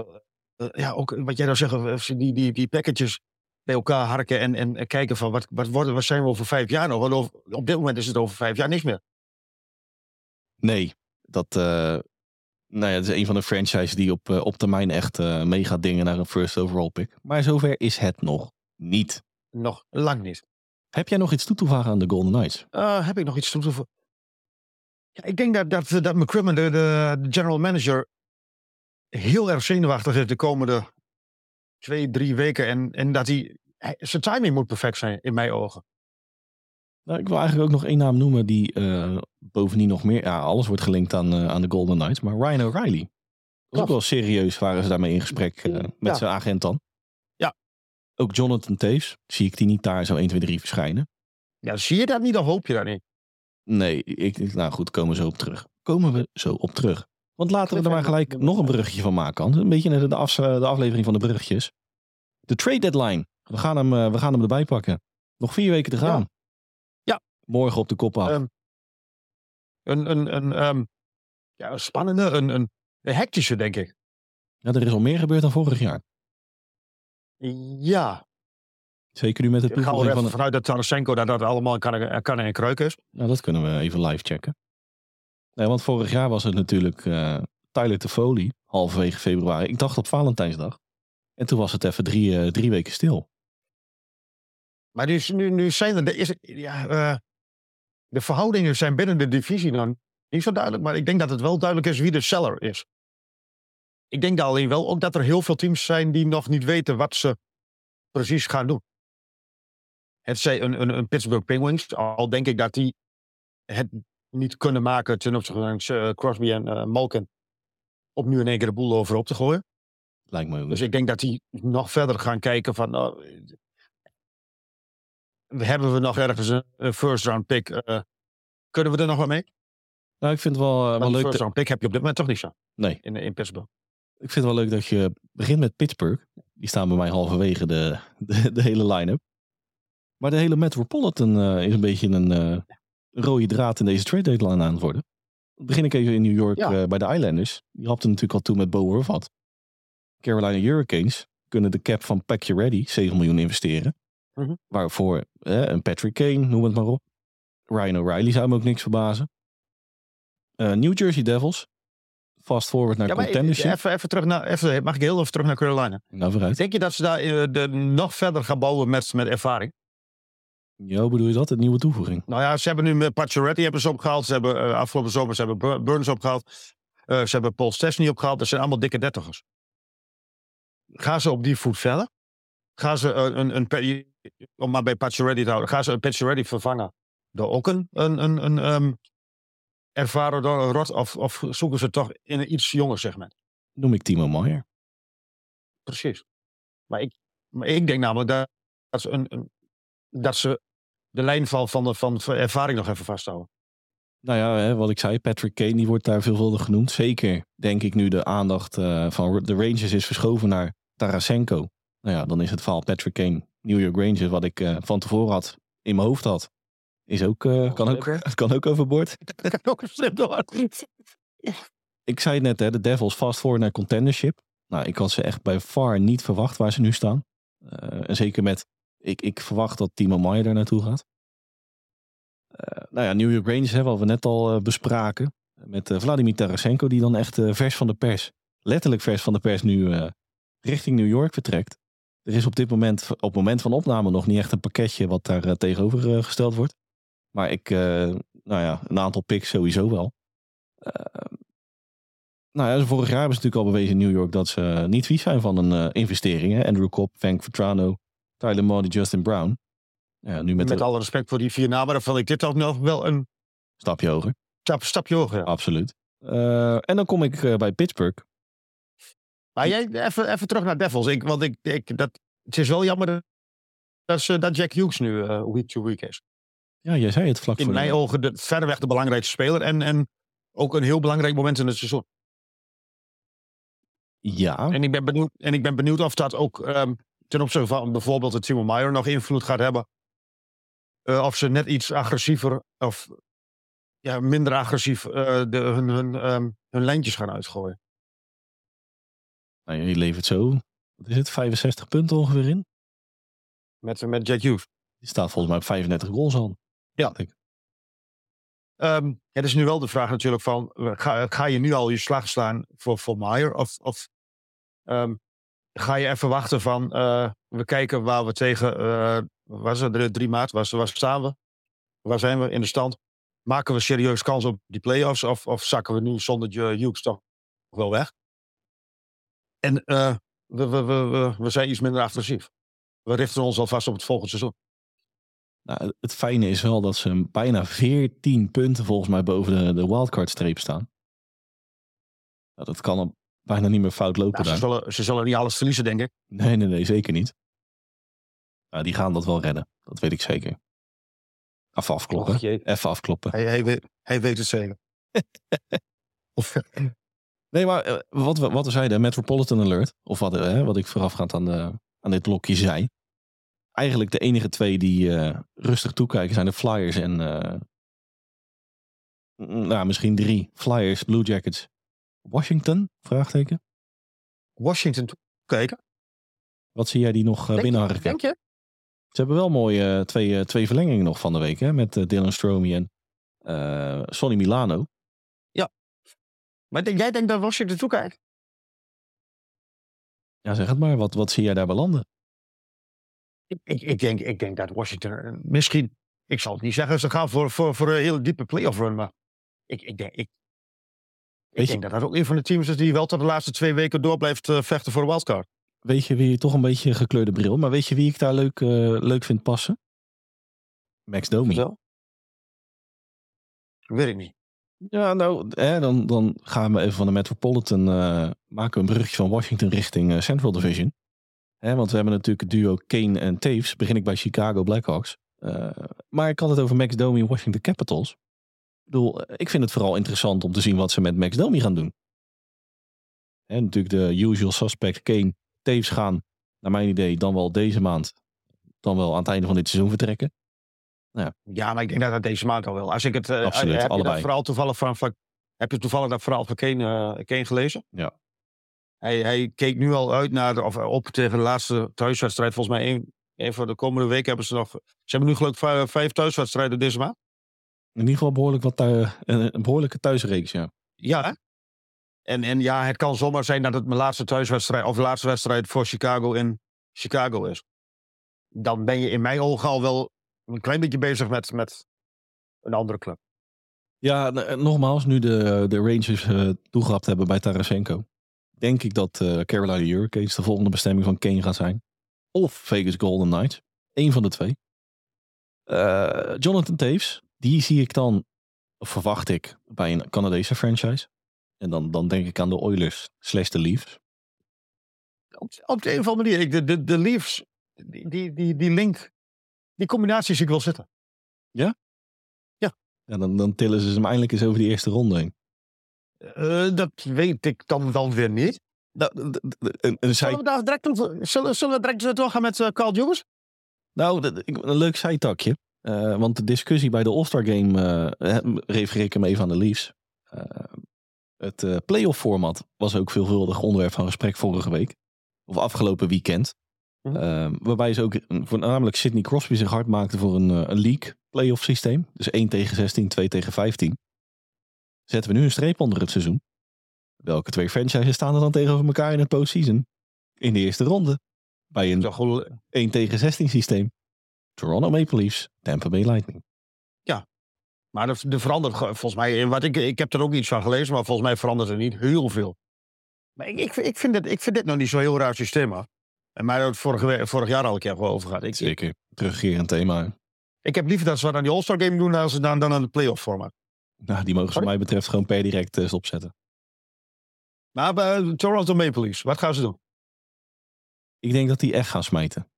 eh, ja ook wat jij nou zegt, eh, die, die, die packages bij elkaar harken en, en, en kijken van wat, wat, worden, wat zijn we over vijf jaar nog? Want over, op dit moment is het over vijf jaar niks meer. Nee, dat, nou ja, is een van de franchises die op, op termijn echt mee gaat dingen naar een first overall pick. Maar zover is het nog niet. Nog lang niet. Heb jij nog iets toe te voegen aan de Golden Knights? Heb ik nog iets toe te voegen? Ja, ik denk dat, dat, dat McCrimmon, de, de, general manager, heel erg zenuwachtig is de komende twee, drie weken. En, en dat hij, hij- zijn timing moet perfect zijn, in mijn ogen. Nou, ik wil eigenlijk ook nog één naam noemen die eh, bovendien nog meer... Ja, alles wordt gelinkt aan, eh, aan de Golden Knights. Maar Ryan O'Reilly. Dat ook wel serieus waren ze daarmee in gesprek eh, met Ja. zijn agent dan. Ja. Ook Jonathan Taves. Zie ik die niet daar zo 1, 2, 3 verschijnen. Ja, zie je dat niet of hoop je dat niet? Nee, ik, nou goed, komen we zo op terug. Komen we zo op terug. Want laten we er maar gelijk nog een bruggetje van maken. Hans. Een beetje de, de, af- de aflevering van de bruggetjes. De trade deadline. We gaan hem, eh, we gaan hem erbij pakken. Nog vier weken te gaan. Ja. Ja. Morgen op de kop af. Ehm, Een, een, een, ehm, ja, een spannende, een, een, een hectische, denk ik. ja, er is al meer gebeurd dan vorig jaar. Ja, Zeker nu met de ik ga toevoeging even van... vanuit dat Tarasenko dat dat allemaal kan, en- kan en kruik is. Nou, dat kunnen we even live checken. Nee, want vorig jaar was het natuurlijk eh Tyler Toffoli. Halverwege februari. Ik dacht op Valentijnsdag. En toen was het even drie, eh, drie weken stil. Maar nu, nu, nu zijn er, is, ja, eh, de verhoudingen zijn binnen de divisie dan niet zo duidelijk. Maar ik denk dat het wel duidelijk is wie de seller is. Ik denk alleen wel ook dat er heel veel teams zijn die nog niet weten wat ze precies gaan doen. Het zij een, een, een Pittsburgh Penguins, al denk ik dat die het niet kunnen maken ten opzichte van eh, Crosby en eh, Malkin. Om nu in één keer de boel overop te gooien. Lijkt me. Dus ik denk dat die nog verder gaan kijken van... eh, hebben we nog ergens een, first round pick? eh, kunnen we er nog wat mee? nou, ik vind het wel, wel een leuk. first round pick heb je op dit moment toch niet zo Nee, in, in Pittsburgh. ik vind het wel leuk dat je begint met Pittsburgh. Die staan bij mij halverwege de, de, de hele line-up. Maar de hele Metropolitan eh, is een beetje een eh, rode draad in deze trade deadline aan het worden. Dan begin ik even in New York Ja. eh, bij de Islanders. Die hapten natuurlijk al toe met Bo Horvat. Carolina Hurricanes kunnen de cap van Pack Your Ready 7 miljoen investeren. Mhm. Waarvoor een Patrick Kane, noem het maar op. Ryan O'Reilly zou me ook niks verbazen. New Jersey Devils. Fast forward naar Ja, contendership. even, even terug naar, even, mag ik heel even terug naar Carolina? Nou, vooruit. Denk je dat ze daar de, nog verder gaan bouwen met, met ervaring? Ja, bedoel je dat? Een nieuwe toevoeging. Nou ja, ze hebben nu met Pacioretty hebben ze opgehaald. Ze hebben eh, afgelopen zomer ze hebben Bur- Burns opgehaald. Eh, ze hebben Paul Stesny opgehaald. Dat zijn allemaal dikke dertigers. Gaan ze op die voet verder? Gaan ze eh, een, een, om maar bij Pacioretty te houden, gaan ze een Pacioretty vervangen door ook een, een, een, een ehm, ervaren door een rot? Of, of zoeken ze toch in een iets jonger segment? Noem ik Timo Meyer. Precies. Maar ik, maar ik denk namelijk dat, dat, ze een, een- dat ze de lijn van, van, de, van ervaring nog even vasthouden. Nou ja, hè, wat ik zei, Patrick Kane die wordt daar veelvuldig genoemd. Zeker, denk ik, nu de aandacht eh, van de Rangers is verschoven naar Tarasenko. Nou ja, dan is het verhaal Patrick Kane, New York Rangers, wat ik eh, van tevoren had, in mijn hoofd had. Is ook, eh, kan, ook, het (laughs) kan ook overboord. (laughs) Dat kan ook een door. Ik zei het net, hè, de Devils fast forward naar contendership. Nou, ik had ze echt bij far niet verwacht waar ze nu staan. Eh, en zeker met, ik, ik verwacht dat Timo Meyer daar naartoe gaat. Eh, nou ja, New York Rangers, wat we net al eh, bespraken. Met eh, Vladimir Tarasenko, die dan echt vers van de pers, letterlijk vers van de pers, nu richting New York vertrekt. Er is op dit moment, op het moment van opname nog niet echt een pakketje wat daar tegenover gesteld wordt. Maar ik, nou ja, een aantal picks sowieso wel. Nou ja, vorig jaar hebben ze natuurlijk al bewezen in New York dat ze niet vies zijn van een investering. Hè? Andrew Cobb, Frank Vetrano, Tyler Moody, Justin Brown. Ja, nu met, met de... alle respect voor die vier namen, dan vond ik dit ook nog wel een stapje hoger. Stap, stapje hoger, ja. Absoluut. en dan kom ik bij Pittsburgh. Maar jij, even, even terug naar Devils. Ik, want ik, ik, dat, het is wel jammer dat, dat Jack Hughes nu uh, week to week is. Ja, jij zei het vlak in voor. In mijn ogen de, verreweg de belangrijkste speler. En, en ook een heel belangrijk moment in het seizoen. Ja. En ik ben benieuwd, en ik ben benieuwd of dat ook um, ten opzichte van bijvoorbeeld het Timo Meyer nog invloed gaat hebben. Uh, of ze net iets agressiever of ja, minder agressief uh, de, hun, hun, um, hun lijntjes gaan uitgooien. Nou, je levert zo, wat is het, 65 punten ongeveer in? Met, met Jack Hughes. Die staat volgens mij op 35 goals al. Ja. Um, het is nu wel de vraag natuurlijk van, ga, ga je nu al je slag slaan voor, voor Meyer? Of, of um, ga je even wachten van, uh, we kijken waar we tegen, uh, was het 3 maart, waar, staan we? Waar zijn we in de stand? Maken we serieus kans op die play-offs of, of zakken we nu zonder Hughes toch wel weg? En uh, we, we, we, we zijn iets minder agressief. We richten ons alvast op het volgende seizoen. Nou, het fijne is wel dat ze bijna 14 punten volgens mij boven de, de wildcard-streep staan. Nou, dat kan er bijna niet meer fout lopen. Nou, ze, zullen, ze zullen niet alles verliezen, denk ik. Nee, nee, nee, zeker niet. Nou, die gaan dat wel redden. Dat weet ik zeker. Even afkloppen. Och, Even afkloppen. Hij, hij, weet, hij weet het zeker. (laughs) of, nee, maar uh, wat, we, wat we zeiden, Metropolitan Alert. Of wat, uh, wat ik voorafgaand aan, de, aan dit blokje zei eigenlijk de enige twee die uh, rustig toekijken zijn de Flyers en uh, nou, misschien drie. Flyers, Blue Jackets, Washington? Vraagteken. Washington toekijken? Wat zie jij die nog uh, binnenharken? Denk je? Ze hebben wel mooie twee, twee verlengingen nog van de week hè, met Dylan Stromey en Sonny Milano. Ja. Maar denk, jij denkt dat Washington toekijkt? Ja, zeg het maar. Wat, wat zie jij daar belanden? Ik, ik, denk, ik denk dat Washington misschien, ik zal het niet zeggen, ze gaan voor, voor, voor een hele diepe playoff run, maar ik, ik denk, ik, ik denk dat dat ook een van de teams is die wel tot de laatste twee weken door blijft uh, vechten voor de wildcard. Weet je wie, toch een beetje gekleurde bril, maar weet je wie ik daar leuk, uh, leuk vind passen? Max Domi. Zo? Weet ik niet. Ja, nou, hè, dan, dan gaan we even van de Metropolitan, uh, maken een brugje van Washington richting Central Division. Hè, want we hebben natuurlijk het duo Kane en Taves. Begin ik bij Chicago Blackhawks. Maar ik had het over Max Domi en Washington Capitals. Ik bedoel, ik vind het vooral interessant om te zien wat ze met Max Domi gaan doen. En natuurlijk de usual suspect Kane, Taves gaan, naar mijn idee, dan wel deze maand, dan wel aan het einde van dit seizoen vertrekken. Nou ja. ja, maar ik denk dat dat deze maand al wel. Als ik het, uh, Absoluut, heb allebei. Je dat vooral toevallig van, heb je toevallig dat verhaal van Kane, uh, Kane gelezen? Ja. Hij, hij, keek nu al uit naar de, of op tegen de laatste thuiswedstrijd. Volgens mij één, één voor de komende week hebben ze nog. Ze hebben nu geloof ik vijf thuiswedstrijden deze maand. In ieder geval behoorlijk wat thuis, een behoorlijke thuisreeks, ja. Ja, en, en ja, het kan zomaar zijn dat het mijn laatste thuiswedstrijd of de laatste wedstrijd voor Chicago in Chicago is. Dan ben je in mijn ogen al wel een klein beetje bezig met, met een andere club. Ja, nogmaals, nu de, de Rangers uh, toegehapt hebben bij Tarasenko denk ik dat uh, Carolina Hurricanes de volgende bestemming van Kane gaat zijn. Of Vegas Golden Knights. Eén van de twee. Uh, Jonathan Taves, die zie ik dan, verwacht ik, bij een Canadese franchise. En dan, dan denk ik aan de Oilers slash de Leafs. Op, op de een of andere manier, de, de, de Leafs, die, die, die, die link, die combinatie zie ik wel zitten. Ja? Ja. ja dan, dan tillen ze hem eindelijk eens over die eerste ronde heen. Uh, dat weet ik dan, dan weer niet. Zullen, we direct, zullen, zullen we direct doorgaan met uh, Carl Jones? Nou, een leuk zijtakje. Uh, want de discussie bij de All-Star Game uh, refereer ik hem even aan de Leafs. het uh, playoff format was ook veelvuldig onderwerp van gesprek vorige week. Of afgelopen weekend. Mm -hmm. waarbij ze ook voornamelijk Sidney Crosby zich hard maakte voor een, een league playoff systeem. Dus 1 tegen 16, 2 tegen 15 zetten we nu een streep onder het seizoen. Welke twee franchises staan er dan tegenover elkaar in het postseason? In de eerste ronde. Bij een 1 tegen 16 systeem. Toronto Maple Leafs, Tampa Bay Lightning. Ja, Maar er, er verandert ge- volgens mij, wat ik, ik heb er ook niets van gelezen, maar volgens mij verandert er niet heel veel. Maar ik, ik, ik, vind, dit, ik vind dit nog niet zo'n heel raar systeem. Hoor. En mij het vorige, vorig jaar al een keer over gehad. Ik, Zeker. Terugkerend thema. ik heb liever dat ze wat aan die All-Star Game doen dan, dan, dan aan de playoff format. Nou, die mogen ze wat mij betreft gewoon per direct eh, stopzetten. Maar bij Toronto Maple Leafs, wat gaan ze doen? Ik denk dat die echt gaan smijten.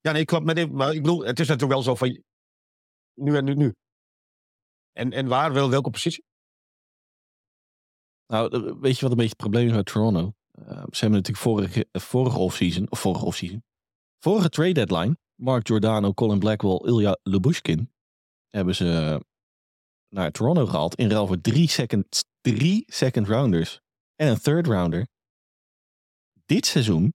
Ja, nee, klopt. Maar, maar ik bedoel, het is natuurlijk wel zo van nu en nu. nu. En, en waar, wel, welke positie? Nou, eh, weet je wat een beetje het probleem is met Toronto? Eh, ze hebben natuurlijk vorige, eh, vorige offseason, of vorige offseason, vorige trade deadline, Mark Giordano, Colin Blackwell, Ilya Lubushkin, hebben ze naar Toronto gehaald in ruil voor drie second, drie second rounders en een third rounder. Dit seizoen,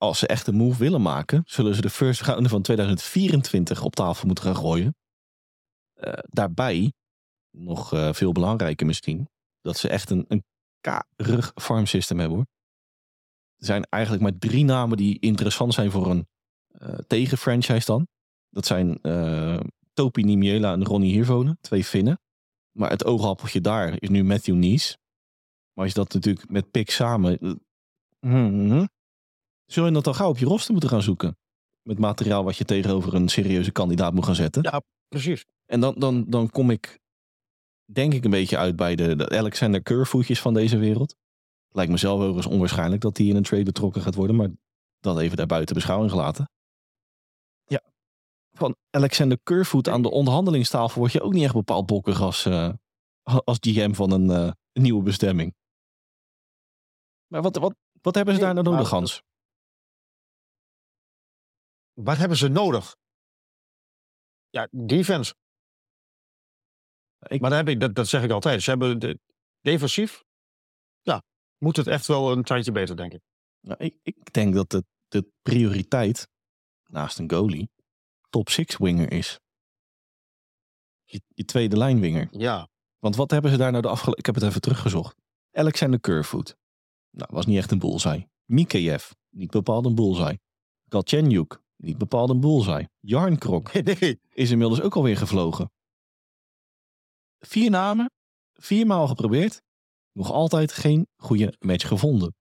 als ze echt een move willen maken, zullen ze de first rounder van 2024 op tafel moeten gaan gooien. Eh, daarbij, nog eh, veel belangrijker misschien, dat ze echt een, een K-rug farm system hebben hoor. Er zijn eigenlijk maar drie namen die interessant zijn voor een eh tegenfranchise dan. Dat zijn Topi Nimiela en Ronnie Hirvonen, twee Finnen. Maar het oogappeltje daar is nu Matthew Nies. Maar als je dat natuurlijk met Pick samen... eh, mhm. Zul je dat dan gauw op je roster moeten gaan zoeken? Met materiaal wat je tegenover een serieuze kandidaat moet gaan zetten. Ja, precies. En dan, dan, dan kom ik, denk ik, een beetje uit bij de, de Alexander Kervoetjes van deze wereld. Lijkt mezelf overigens onwaarschijnlijk dat hij in een trade betrokken gaat worden, maar dat even daar buiten beschouwing gelaten. Ja, van Alexander Kervoet aan de onderhandelingstafel word je ook niet echt bepaald bokkig als, eh, als GM van een, eh, nieuwe bestemming. Maar wat, wat, wat hebben ze Nee, daar nou nodig, Hans? Wat hebben ze nodig? Ja, defense. Ik- Maar dan heb ik, dat, dat zeg ik altijd. Ze hebben de, defensief. Ja, moet het echt wel een tandje beter, denk ik. Nou, ik, ik denk dat de, de prioriteit, naast een goalie, top 6 winger is. Je, je tweede lijnwinger. Ja, Want wat hebben ze daar nou de afgelopen... Ik heb het even teruggezocht. Alexander Kerfoot. Nou, was niet echt een bullseye. Mikeyev. Niet bepaald een bullseye. Galchenyuk. Niet bepaald een bullseye. Jarn Krok (laughs) nee. is inmiddels ook alweer gevlogen. Vier namen. Viermaal geprobeerd. Nog altijd geen goede match gevonden.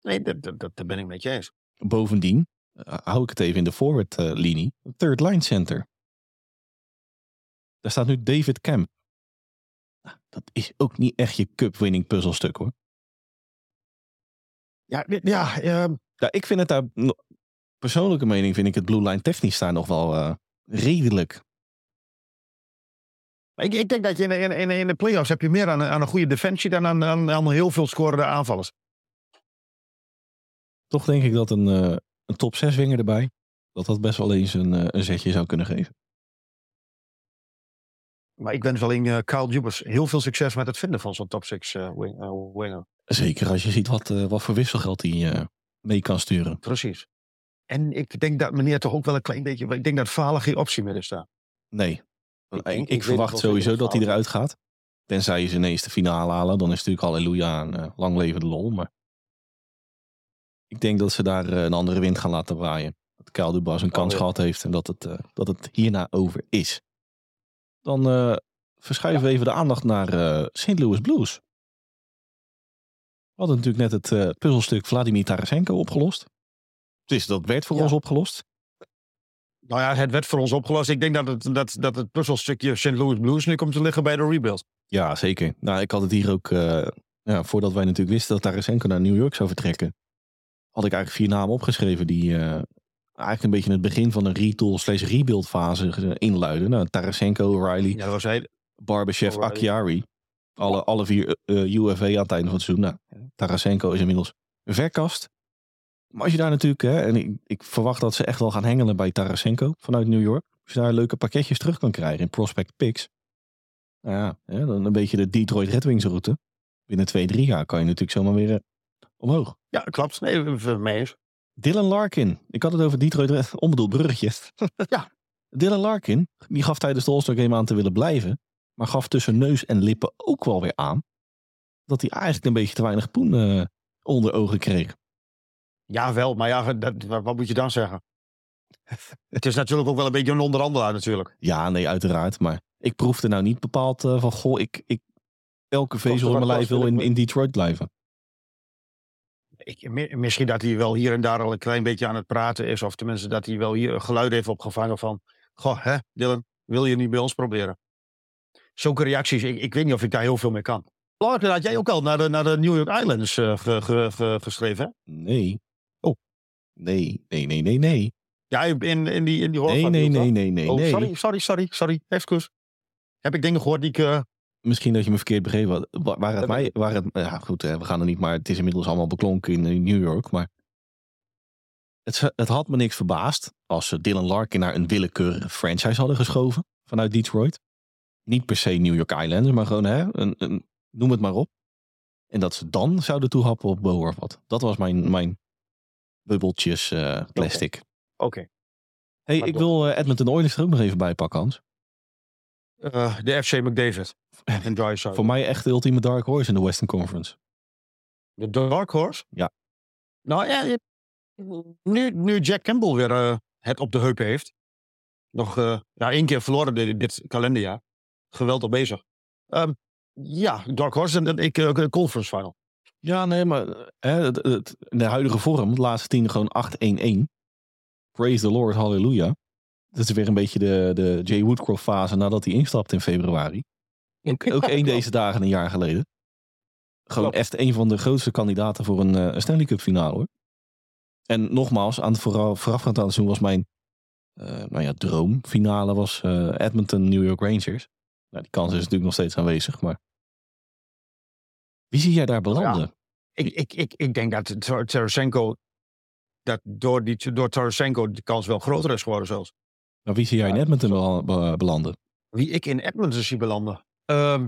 Nee, dat, dat, dat, ben ik met je eens. Bovendien eh, hou ik het even in de forward eh, linie. Third line center. Daar staat nu David Kemp. Nou, dat is ook niet echt je cup winning puzzelstuk hoor. Ja, ja ehm, Ja, ik vind het daar, persoonlijke mening vind ik het blue line technisch daar nog wel eh, redelijk. ik, ik denk dat je in, de- in, in, de playoffs heb je meer aan, een- aan een goede defensie dan aan, aan, aan heel veel scorende aanvallers. Toch denk ik dat een, eh, een top 6 winger erbij, dat dat best wel eens een, eh, een zetje zou kunnen geven. Maar ik wens alleen eh Kyle Dubas heel veel succes met het vinden van zo'n top 6 eh, wing, winger. Zeker als je ziet wat, wat voor wisselgeld hij mee kan sturen. Precies. En ik denk dat meneer toch ook wel een klein beetje... Ik denk dat Falen geen optie meer is daar. Nee. Ik Ik, denk- ik, ik weet verwacht sowieso dat hij eruit gaat. Tenzij ze ineens de finale halen. Dan is het natuurlijk halleluja en eh, lang leven de lol. Maar ik denk dat ze daar eh, een andere wind gaan laten waaien. Dat Kyle Dubas een kans ja. gehad heeft en dat het, eh, dat het hierna over is. Dan verschuiven we even de aandacht naar St. Louis Blues. We hadden natuurlijk net het puzzelstuk Vladimir Tarasenko opgelost. Dus dat werd voor Ja. ons opgelost. Nou ja, het werd voor ons opgelost. Ik denk dat het, dat, dat het puzzelstukje St. Louis Blues nu komt te liggen bij de rebuild. Ja, zeker. Nou, ik had het hier ook, eh, ja, voordat wij natuurlijk wisten dat Tarasenko naar New York zou vertrekken, had ik eigenlijk vier namen opgeschreven die eh, eigenlijk een beetje het begin van een retool slash rebuild fase inluiden. Nou, Tarasenko, O'Reilly, Ja, dat was hij. Barbashev. Akiari. Alle, alle vier eh, UFA aan het einde van het seizoen. Nou, Tarasenko is inmiddels verkast. Maar als je daar natuurlijk, hè, en ik, ik verwacht dat ze echt wel gaan hengelen bij Tarasenko vanuit New York. Als je daar leuke pakketjes terug kan krijgen in prospect picks. Nou ja, hè, dan een beetje de Detroit Red Wings route. Binnen twee, drie jaar kan je natuurlijk zomaar weer eh, omhoog. Ja, klopt. Nee, voor mij eens. Dylan Larkin. Ik had het over Detroit Red, (laughs) onbedoeld bruggetje. (laughs) Ja. Dylan Larkin, die gaf tijdens de All-Star Game aan te willen blijven. Maar gaf tussen neus en lippen ook wel weer aan. Dat hij eigenlijk een beetje te weinig poen eh, onder ogen kreeg. Ja, wel. Maar ja, dat, wat moet je dan zeggen? Het is natuurlijk ook wel een beetje een onderhandelaar natuurlijk. Ja, nee, uiteraard. Maar ik proefde nou niet bepaald eh, van, goh, ik, ik elke vezel in mijn lijf wil in, in Detroit blijven. Ik, mi- misschien dat hij wel hier en daar al een klein beetje aan het praten is. Of tenminste dat hij wel hier geluid heeft opgevangen van... Goh, hè, Dylan, wil je niet bij ons proberen? Zulke reacties, ik, ik weet niet of ik daar heel veel mee kan. Clark, had jij ook al naar de, naar de New York Islanders eh, ge- ge- ge- geschreven, hè? Nee. Nee, nee, nee, nee, nee. Ja, in, in die, in die Nee, nee, nee, nee, nee, Oh, nee. sorry, sorry, sorry, sorry. Excuus. Heb ik dingen gehoord die ik... eh, Misschien dat je me verkeerd begreep. had. Wa- Waar het mij, waar het, ja goed, hè, we gaan er niet, maar het is inmiddels allemaal beklonken in, in New York. Maar het, het had me niks verbaasd als ze Dylan Larkin naar een willekeurige franchise hadden geschoven vanuit Detroit. Niet per se New York Islanders, maar gewoon, hè, een, een, noem het maar op. En dat ze dan zouden toehappen op Bo Horvat. Dat was mijn, mijn bubbeltjes eh, plastic. Oké. Hey, Maar ik toch. wil eh, Edmonton Oilers er ook nog even bij pakken, Hans. Eh, de FC McDavid. (laughs) En Drysdale. Voor mij echt de ultieme dark horse in de Western Conference. De Dark Horse? Ja. Nou ja, nu, nu Jack Campbell weer eh, het op de heupen heeft. Nog eh, ja, één keer verloren dit, dit kalenderjaar. Geweldig bezig. Ehm, ja, Dark Horse en, ik conference final. Ja, nee, maar hè, het, het- in de huidige vorm, de laatste tien gewoon 8-1-1. Praise the Lord, halleluja. Dat is weer een beetje de, de Jay Woodcroft fase nadat hij instapt in februari. Ook, ook één deze dagen een jaar geleden. Gewoon Klopt. echt een van de grootste kandidaten voor een, eh, een Stanley Cup finale hoor. En nogmaals, aan het vooral, voorafgaand aan het seizoen was mijn eh, nou ja, droomfinale was eh, Edmonton New York Rangers. Nou, die kans is natuurlijk nog steeds aanwezig, maar wie zie jij daar belanden? Ik, ik, ik, ik denk dat Tar- Tarasenko, dat door, die, door Tarasenko de kans wel groter is geworden zelfs. Maar wie zie jij in Edmonton bela- be- belanden? Wie ik in Edmonton zie belanden. Ehm,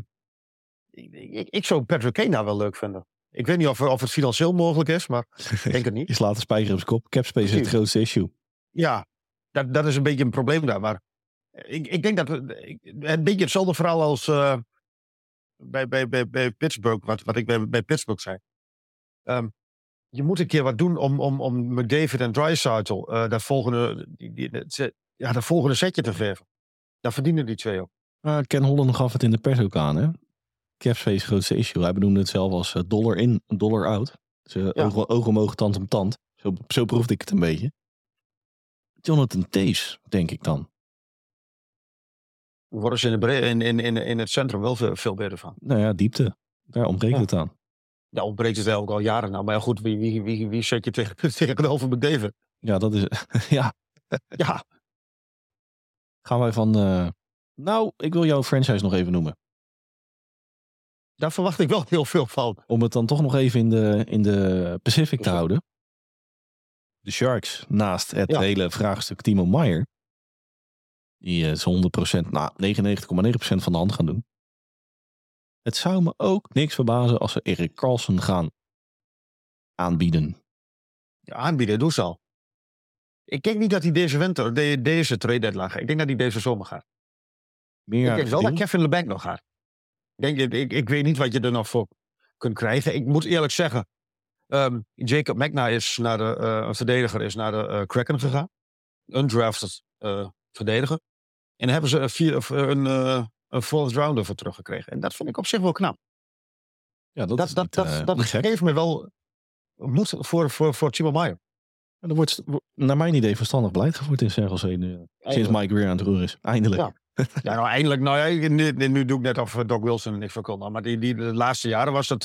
ik, ik, ik zou Patrick Kane daar wel leuk vinden. Ik weet niet of, of het financieel mogelijk is, maar (laughs) ik denk het niet. Je slaat de spijker op zijn kop. Capspace is het grootste issue. Ja, dat, dat is een beetje een probleem daar. Maar ik, ik denk dat we, ik- een beetje hetzelfde verhaal als eh, bij, bij, bij, bij Pittsburgh, wat, wat ik bij, bij Pittsburgh zei. Ehm, je moet een keer wat doen om, om, om McDavid en Dreisaitl eh dat, volgende, die, die, ja, dat volgende setje te verven. Daar verdienen die twee ook. Maar Ken Holland gaf het in de pers ook aan. Hè? Capspace grootste issue. Hij benoemde het zelf als eh, dollar in, dollar out. Dus eh, Ja. oog, oog om oog, tand om tand. Zo, zo proefde ik het een beetje. Jonathan Tays, denk ik dan. Worden ze in, de in, in, in, het centrum wel veel, veel beter van. Nou ja, diepte. Daar ontbreekt Ja. het aan. Daar ontbreekt het eigenlijk al jaren nou. Maar ja, goed, wie, wie, wie, wie zet je tegen, (laughs) tegenover McDavid? Ja, dat is... (laughs) ja, Ja, gaan wij van... eh, nou, ik wil jouw franchise nog even noemen. daar verwacht ik wel heel veel van. Om het dan toch nog even in de, in de Pacific te houden. De Sharks naast het Ja. hele vraagstuk Timo Meyer. Die eh, ze 100%, nou 99,9% van de hand gaan doen. Het zou me ook niks verbazen als ze Erik Carlson gaan aanbieden. Ja, aanbieden, doe ze al. Ik denk niet dat hij deze winter, de- deze trade deadline gaat. Ik denk dat hij deze zomer gaat. Meer ik denk wel dat Kevin LeBanc nog gaat. Ik, denk, ik, ik weet niet wat je er nog voor kunt krijgen. Ik moet eerlijk zeggen, ehm, Jacob Magna is naar de, eh, een verdediger is naar de eh, Kraken gegaan. Undrafted eh verdediger. En daar hebben ze een, vier, of, eh, een, eh, een fourth rounder voor teruggekregen. En dat vind ik op zich wel knap. ja, dat, Dat, dat, eh, dat geeft me wel moed voor, voor, voor Timo Meyer. En Er wordt wo- naar mijn idee verstandig beleid gevoerd in San Jose nu. Sinds Mike weer aan het roer is. Eindelijk. Ja. Ja, nou eindelijk. Nou ja, nu, nu doe ik net of Doc Wilson niks van kon. Maar die, die, de laatste jaren was het,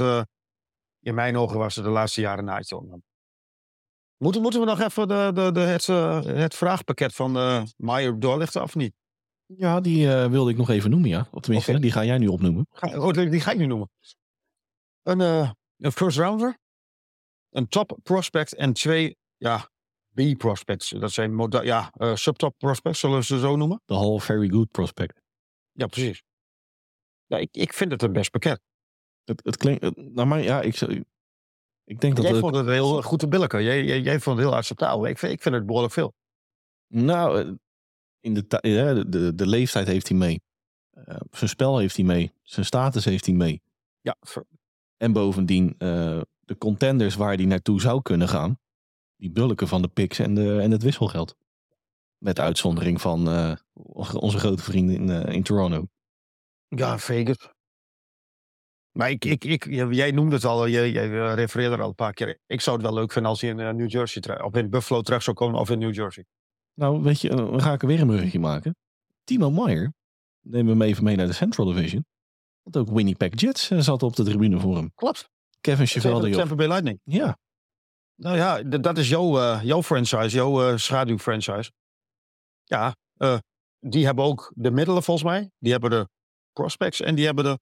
in mijn ogen was het de laatste jaren naadje om hem. Moeten, moeten we nog even de, de, de, het, het vraagpakket van uh, Meyer doorlichten of niet? Ja, die eh, wilde ik nog even noemen, ja. Of tenminste, die ga jij nu opnoemen. Ga, oh, die ga ik nu noemen. Een, eh, een first rounder, een top prospect en twee ja, B-prospects. Dat zijn ja, eh, subtop prospects, zullen ze zo noemen? De Hall Very Good Prospect. Ja, precies. Ja, ik, ik vind het een best pakket. Het, het klinkt, naar mij, ja, ik, ik denk dat jij vond het heel goed te billijken. Jij, jij, jij vond het heel acceptabel. Ik vind, ik vind het behoorlijk veel. nou, in de, de, de, de leeftijd heeft hij mee. Eh, zijn spel heeft hij mee. Zijn status heeft hij mee. Ja, En bovendien, eh, de contenders waar hij naartoe zou kunnen gaan. Die bulken van de picks en, de, en het wisselgeld. Met uitzondering van eh, onze grote vrienden in, in Toronto. Ja, Vegas. Maar ik, ik, jij noemde het al, jij, jij refereerde er al een paar keer. Ik zou het wel leuk vinden als hij in New Jersey of in Buffalo terecht zou komen of in New Jersey. Nou, weet je, dan ga ik er weer een bruggetje maken. Timo Meyer, nemen we hem even mee naar de Central Division. Want ook Winnipeg Jets eh, zat op de tribune voor hem. Klopt. Kevin Chevalier. Tampa Bay Lightning. Ja, Nou ja, dat is jouw, eh, jouw franchise, jouw eh, schaduwfranchise. Ja, die hebben ook de middelen volgens mij. Die hebben de prospects en die hebben de,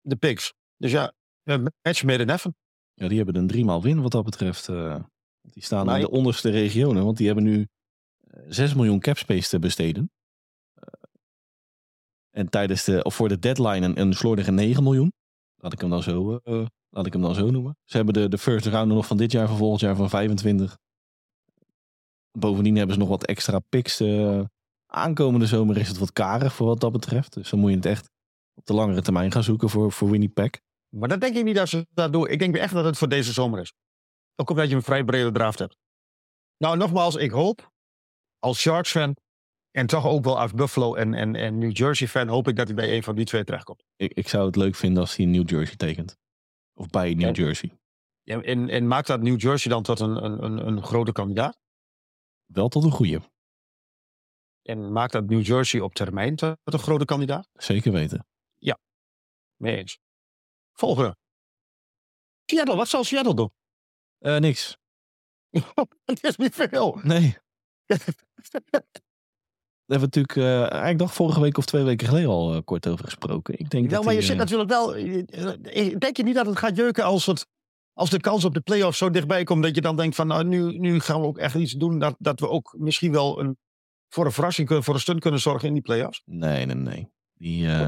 de picks. Dus ja, match made in heaven. ja, die hebben een driemaal win wat dat betreft. Eh. die staan in de onderste regionen, want die hebben nu eh, 6 miljoen capspace te besteden. Eh, en tijdens de, of voor de deadline een, een slordige 9 miljoen. Laat ik hem dan zo, eh, laat ik hem dan zo noemen. Ze hebben de, de first round nog van dit jaar, van volgend jaar van 25. Bovendien hebben ze nog wat extra picks. eh. aankomende zomer is het wat karig voor wat dat betreft. Dus dan moet je het echt op de langere termijn gaan zoeken voor, voor Winnipeg. Maar dat denk ik niet dat ze dat doen. Ik denk echt dat het voor deze zomer is. Ook omdat je een vrij brede draft hebt. Nou, nogmaals, ik hoop als Sharks fan en toch ook wel als Buffalo en, en, en New Jersey fan, hoop ik dat hij bij een van die twee terechtkomt. Ik, ik zou het leuk vinden als hij in New Jersey tekent. Of bij New Ja. Jersey. Ja, en, en maakt dat New Jersey dan tot een, een, een, grote kandidaat? Wel tot een goede. En maakt dat New Jersey op termijn tot een grote kandidaat? Zeker weten. Mee eens. Volgende. Seattle, wat zal Seattle doen? Eh, niks. (laughs) Het is niet veel. Nee. (laughs) Daar hebben we natuurlijk eh, eigenlijk nog vorige week of twee weken geleden al eh, kort over gesproken. Ik denk Wel, dat maar je zit eh, natuurlijk wel. Denk je niet dat het gaat jeuken als, het, als de kans op de play-offs zo dichtbij komt dat je dan denkt van nou, nu, nu gaan we ook echt iets doen dat, dat we ook misschien wel een, voor een verrassing kunnen, voor een stunt kunnen zorgen in die play-offs? Nee, nee, nee. Die, eh,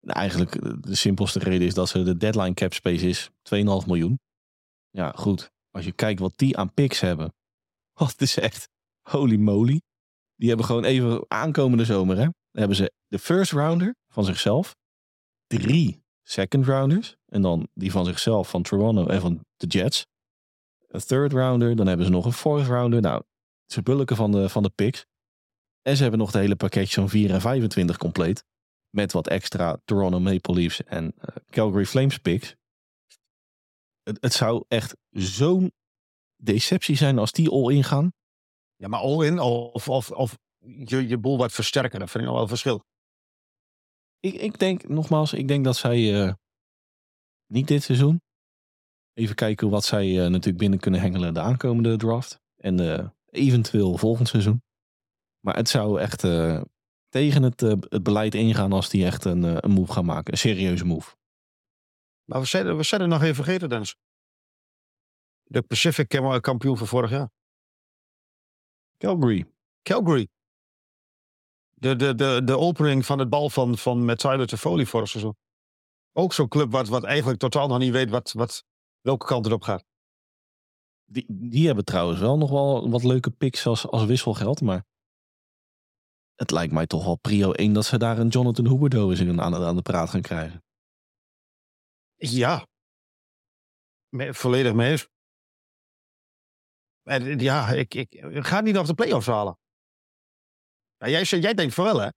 nou, eigenlijk de simpelste reden is dat ze de deadline cap space is 2,5 miljoen. Ja, goed. Als je kijkt wat die aan picks hebben. (laughs) Wat is echt holy moly. Die hebben gewoon even aankomende zomer, hè. Hebben ze de first rounder van zichzelf. Drie second rounders. En dan die van zichzelf van Toronto en van de Jets. Een third rounder. Dan hebben ze nog een fourth rounder. Nou, ze bulken van de, van de picks. En ze hebben nog de hele pakketje van 4 en 25 compleet. Met wat extra Toronto Maple Leafs en eh, Calgary Flames picks. Het, het zou echt zo'n deceptie zijn als die all in gaan. Ja, maar all in of, of, of je, je boel wat versterken, dat vind ik nog wel een verschil. Ik, ik denk, nogmaals, ik denk dat zij eh, niet dit seizoen. Even kijken wat zij eh, natuurlijk binnen kunnen hengelen de aankomende draft. En eh, eventueel volgend seizoen. Maar het zou echt tegen het, het beleid ingaan als die echt een, een move gaan maken. Een serieuze move. Maar we zijn, we zijn er nog even vergeten, Dennis. De Pacific kam- kampioen van vorig jaar. Calgary. Calgary. De, de, de, de opening van het bal van, van met Tyler Toffoli vorig seizoen. Ook zo'n club wat, wat eigenlijk totaal nog niet weet wat, wat, welke kant het op gaat. Die, die hebben trouwens wel nog wel wat leuke picks als, als wisselgeld. Maar het lijkt mij toch wel prio 1 dat ze daar een Jonathan Huberdeau eens aan, aan de praat gaan krijgen. Ja. Me- volledig mee eens. En, ja, ik, ik, ik ga niet nog de play-offs halen. Ja, jij, jij denkt van wel, hè?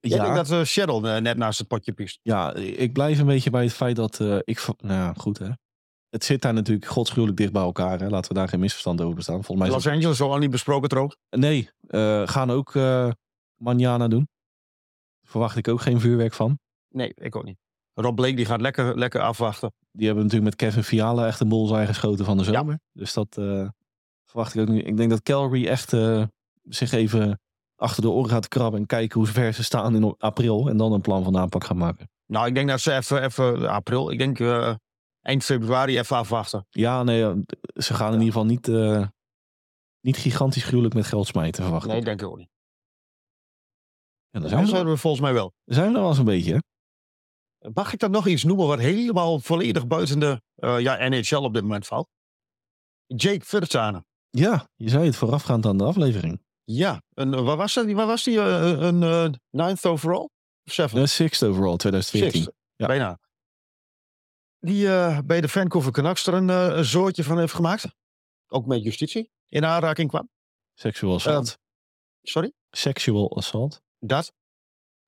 Jij denkt dat uh, Shadow eh, net naast het potje piest. Ja, ik blijf een beetje bij het feit dat eh, ik... Nou ja, goed hè. Het zit daar natuurlijk godschuwelijk dicht bij elkaar. Hè. Laten we daar geen misverstand over bestaan. Volgens mij Los Angeles al niet besproken trouwens. het- Nee, eh, gaan ook eh Manjana doen. Verwacht ik ook geen vuurwerk van. Nee, ik ook niet. Rob Blake die gaat lekker, lekker afwachten. Die hebben natuurlijk met Kevin Fiala echt een bullseye geschoten van de zomer. Dus dat eh, verwacht ik ook niet. Ik denk dat Calgary echt eh, zich even achter de oren gaat krabben en kijken hoe ver ze staan in april. En dan een plan van aanpak gaan maken. Nou, ik denk dat ze even, even april, ik denk eh, eind februari even afwachten. Ja, nee, ze gaan in ieder geval niet, niet gigantisch gruwelijk met geld smijten, verwacht Nee, ik. denk ik ook niet. Ja, dan Dat zijn, we volgens mij wel. zijn we er wel eens een beetje, hè? Mag ik dan nog iets noemen wat helemaal volledig buiten de eh, ja, NHL op dit moment valt? Jake Vertanen. Ja, je zei het voorafgaand aan de aflevering. Ja, een, eh, waar was dat? Waar was die? eh, een ninth overall? Seven? De sixth overall 2014. Sixth. Ja. Bijna. Die bij de Vancouver Canucks er een, een zoortje van heeft gemaakt. Ook met justitie in aanraking kwam. Sexual assault. Sorry? Sexual assault. Dat.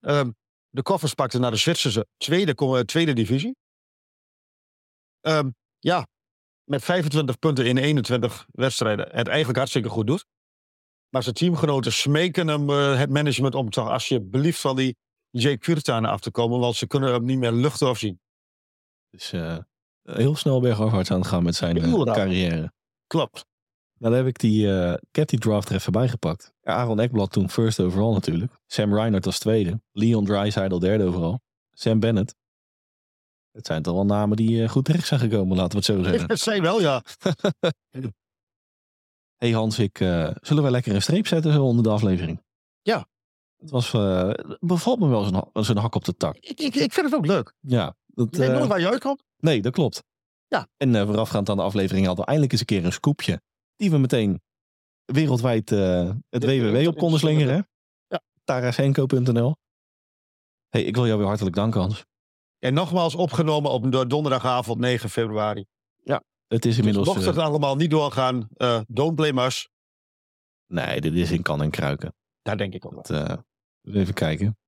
Ehm, de koffers pakten naar de Zwitserse tweede, eh, tweede divisie. Ehm, ja, met 25 punten in 21 wedstrijden. Het eigenlijk hartstikke goed doet. Maar zijn teamgenoten smeken hem, eh, het management, om toch alsjeblieft van die Jake Kurtaan af te komen. Want ze kunnen hem niet meer lucht afzien. Dus heel snel bergafwaarts aan het gaan met zijn carrière. Klopt. Nou, dan heb ik die, eh, ik heb die draft er even bijgepakt. Ja, Aaron Ekblad toen first overall natuurlijk. Sam Reinhardt als tweede. Leon Draisaitl derde overal. Sam Bennett. Het zijn toch wel namen die eh, goed terecht zijn gekomen, laten we het zo (laughs) zeggen. Zei wel, ja. (laughs) hey Hans, ik, eh, zullen we lekker een streep zetten zo onder de aflevering? Ja. Het was, bevalt me wel zo'n zo'n hak op de tak. Ik, ik, ik vind het ook leuk. Ja, dat, Je weet nooit waar je uitkomt. nee, dat klopt. Ja. En voorafgaand aan de aflevering hadden we eindelijk eens een keer een scoopje. Die we meteen wereldwijd eh, het www op konden slingeren. hè? Ja. Tarasenko.nl hey, ik wil jou weer hartelijk danken Hans. En nogmaals opgenomen op do- donderdagavond 9 februari. Het is inmiddels... dus mocht eh, het allemaal niet doorgaan, eh don't blame us. nee, dit is in kan en kruiken. Daar denk ik ook wel. Dat, eh, even kijken.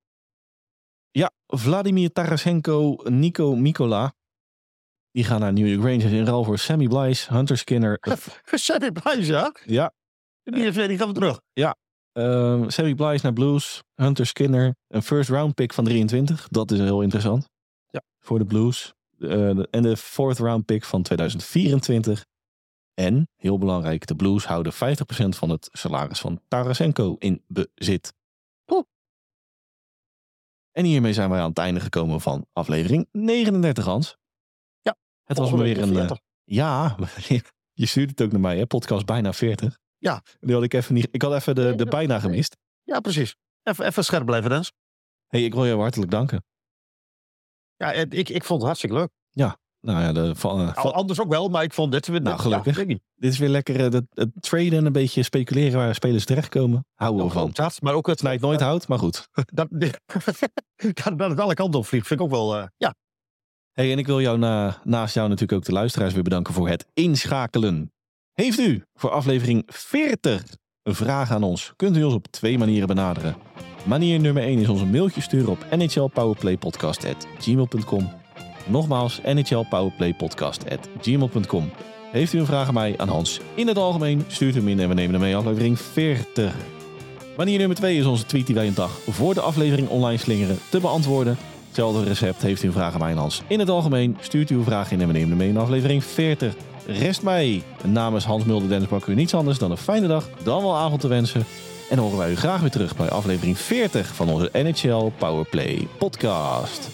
Ja, Vladimir Tarasenko, Nico Mikola. Die gaan naar New York Rangers in ruil voor Sammy Blyce, Hunter Skinner. (laughs) Sammy Blyce, ja? ja, Die, is, die gaan we terug. ehm, Sammy Blyce naar Blues, Hunter Skinner. Een first round pick van 23. Dat is heel interessant. Ja. Voor de Blues. Eh, de- en de fourth round pick van 2024. En, heel belangrijk, de Blues houden 50% van het salaris van Tarasenko in bezit. Oeh. En hiermee zijn wij aan het einde gekomen van aflevering 39, Hans. Ja, Het was me Volgende weer een... eh, 40. ja, (laughs) je stuurt het ook naar mij, hè? Podcast bijna 40. Ja. Die had ik even niet... Ik had even de, de bijna gemist. Ja, precies. Even, even scherp blijven, Dens. hey, ik wil jou hartelijk danken. Ja, ik, ik vond het hartstikke leuk. Nou ja, de, van, eh, van- Al- Anders ook wel, maar ik vond dit weer... Nou, gelukkig. Ja, dit is weer lekker eh, het, het traden en een beetje speculeren waar spelers terechtkomen. Houden we Ook van. dat, maar ook het... Snijdt nooit hout, maar goed. (laughs) Dat, (laughs) dat, dat het alle kanten op vliegt, vind ik ook wel... ja, Hey, en ik wil jou na, naast jou natuurlijk ook de luisteraars weer bedanken voor het inschakelen. Heeft u voor aflevering 40 een vraag aan ons? Kunt u ons op twee manieren benaderen. Manier nummer 1 is ons een mailtje sturen op nhlpowerplaypodcast.gmail.com Nogmaals, nhlpowerplaypodcast.gmail.com Heeft u een vraag aan mij, aan Hans, in het algemeen, stuurt u hem in en we nemen hem mee aflevering 40. Manier nummer 2 is onze tweet die wij een dag voor de aflevering online slingeren te beantwoorden. Hetzelfde recept heeft u een vraag aan mij Hans. In het algemeen stuurt u uw vraag in en we nemen hem mee in aflevering 40. Rest mij namens Hans Mulder Dennis Bakker u niets anders dan een fijne dag, dan wel avond te wensen. En horen wij u graag weer terug bij aflevering 40 van onze NHL Powerplay podcast.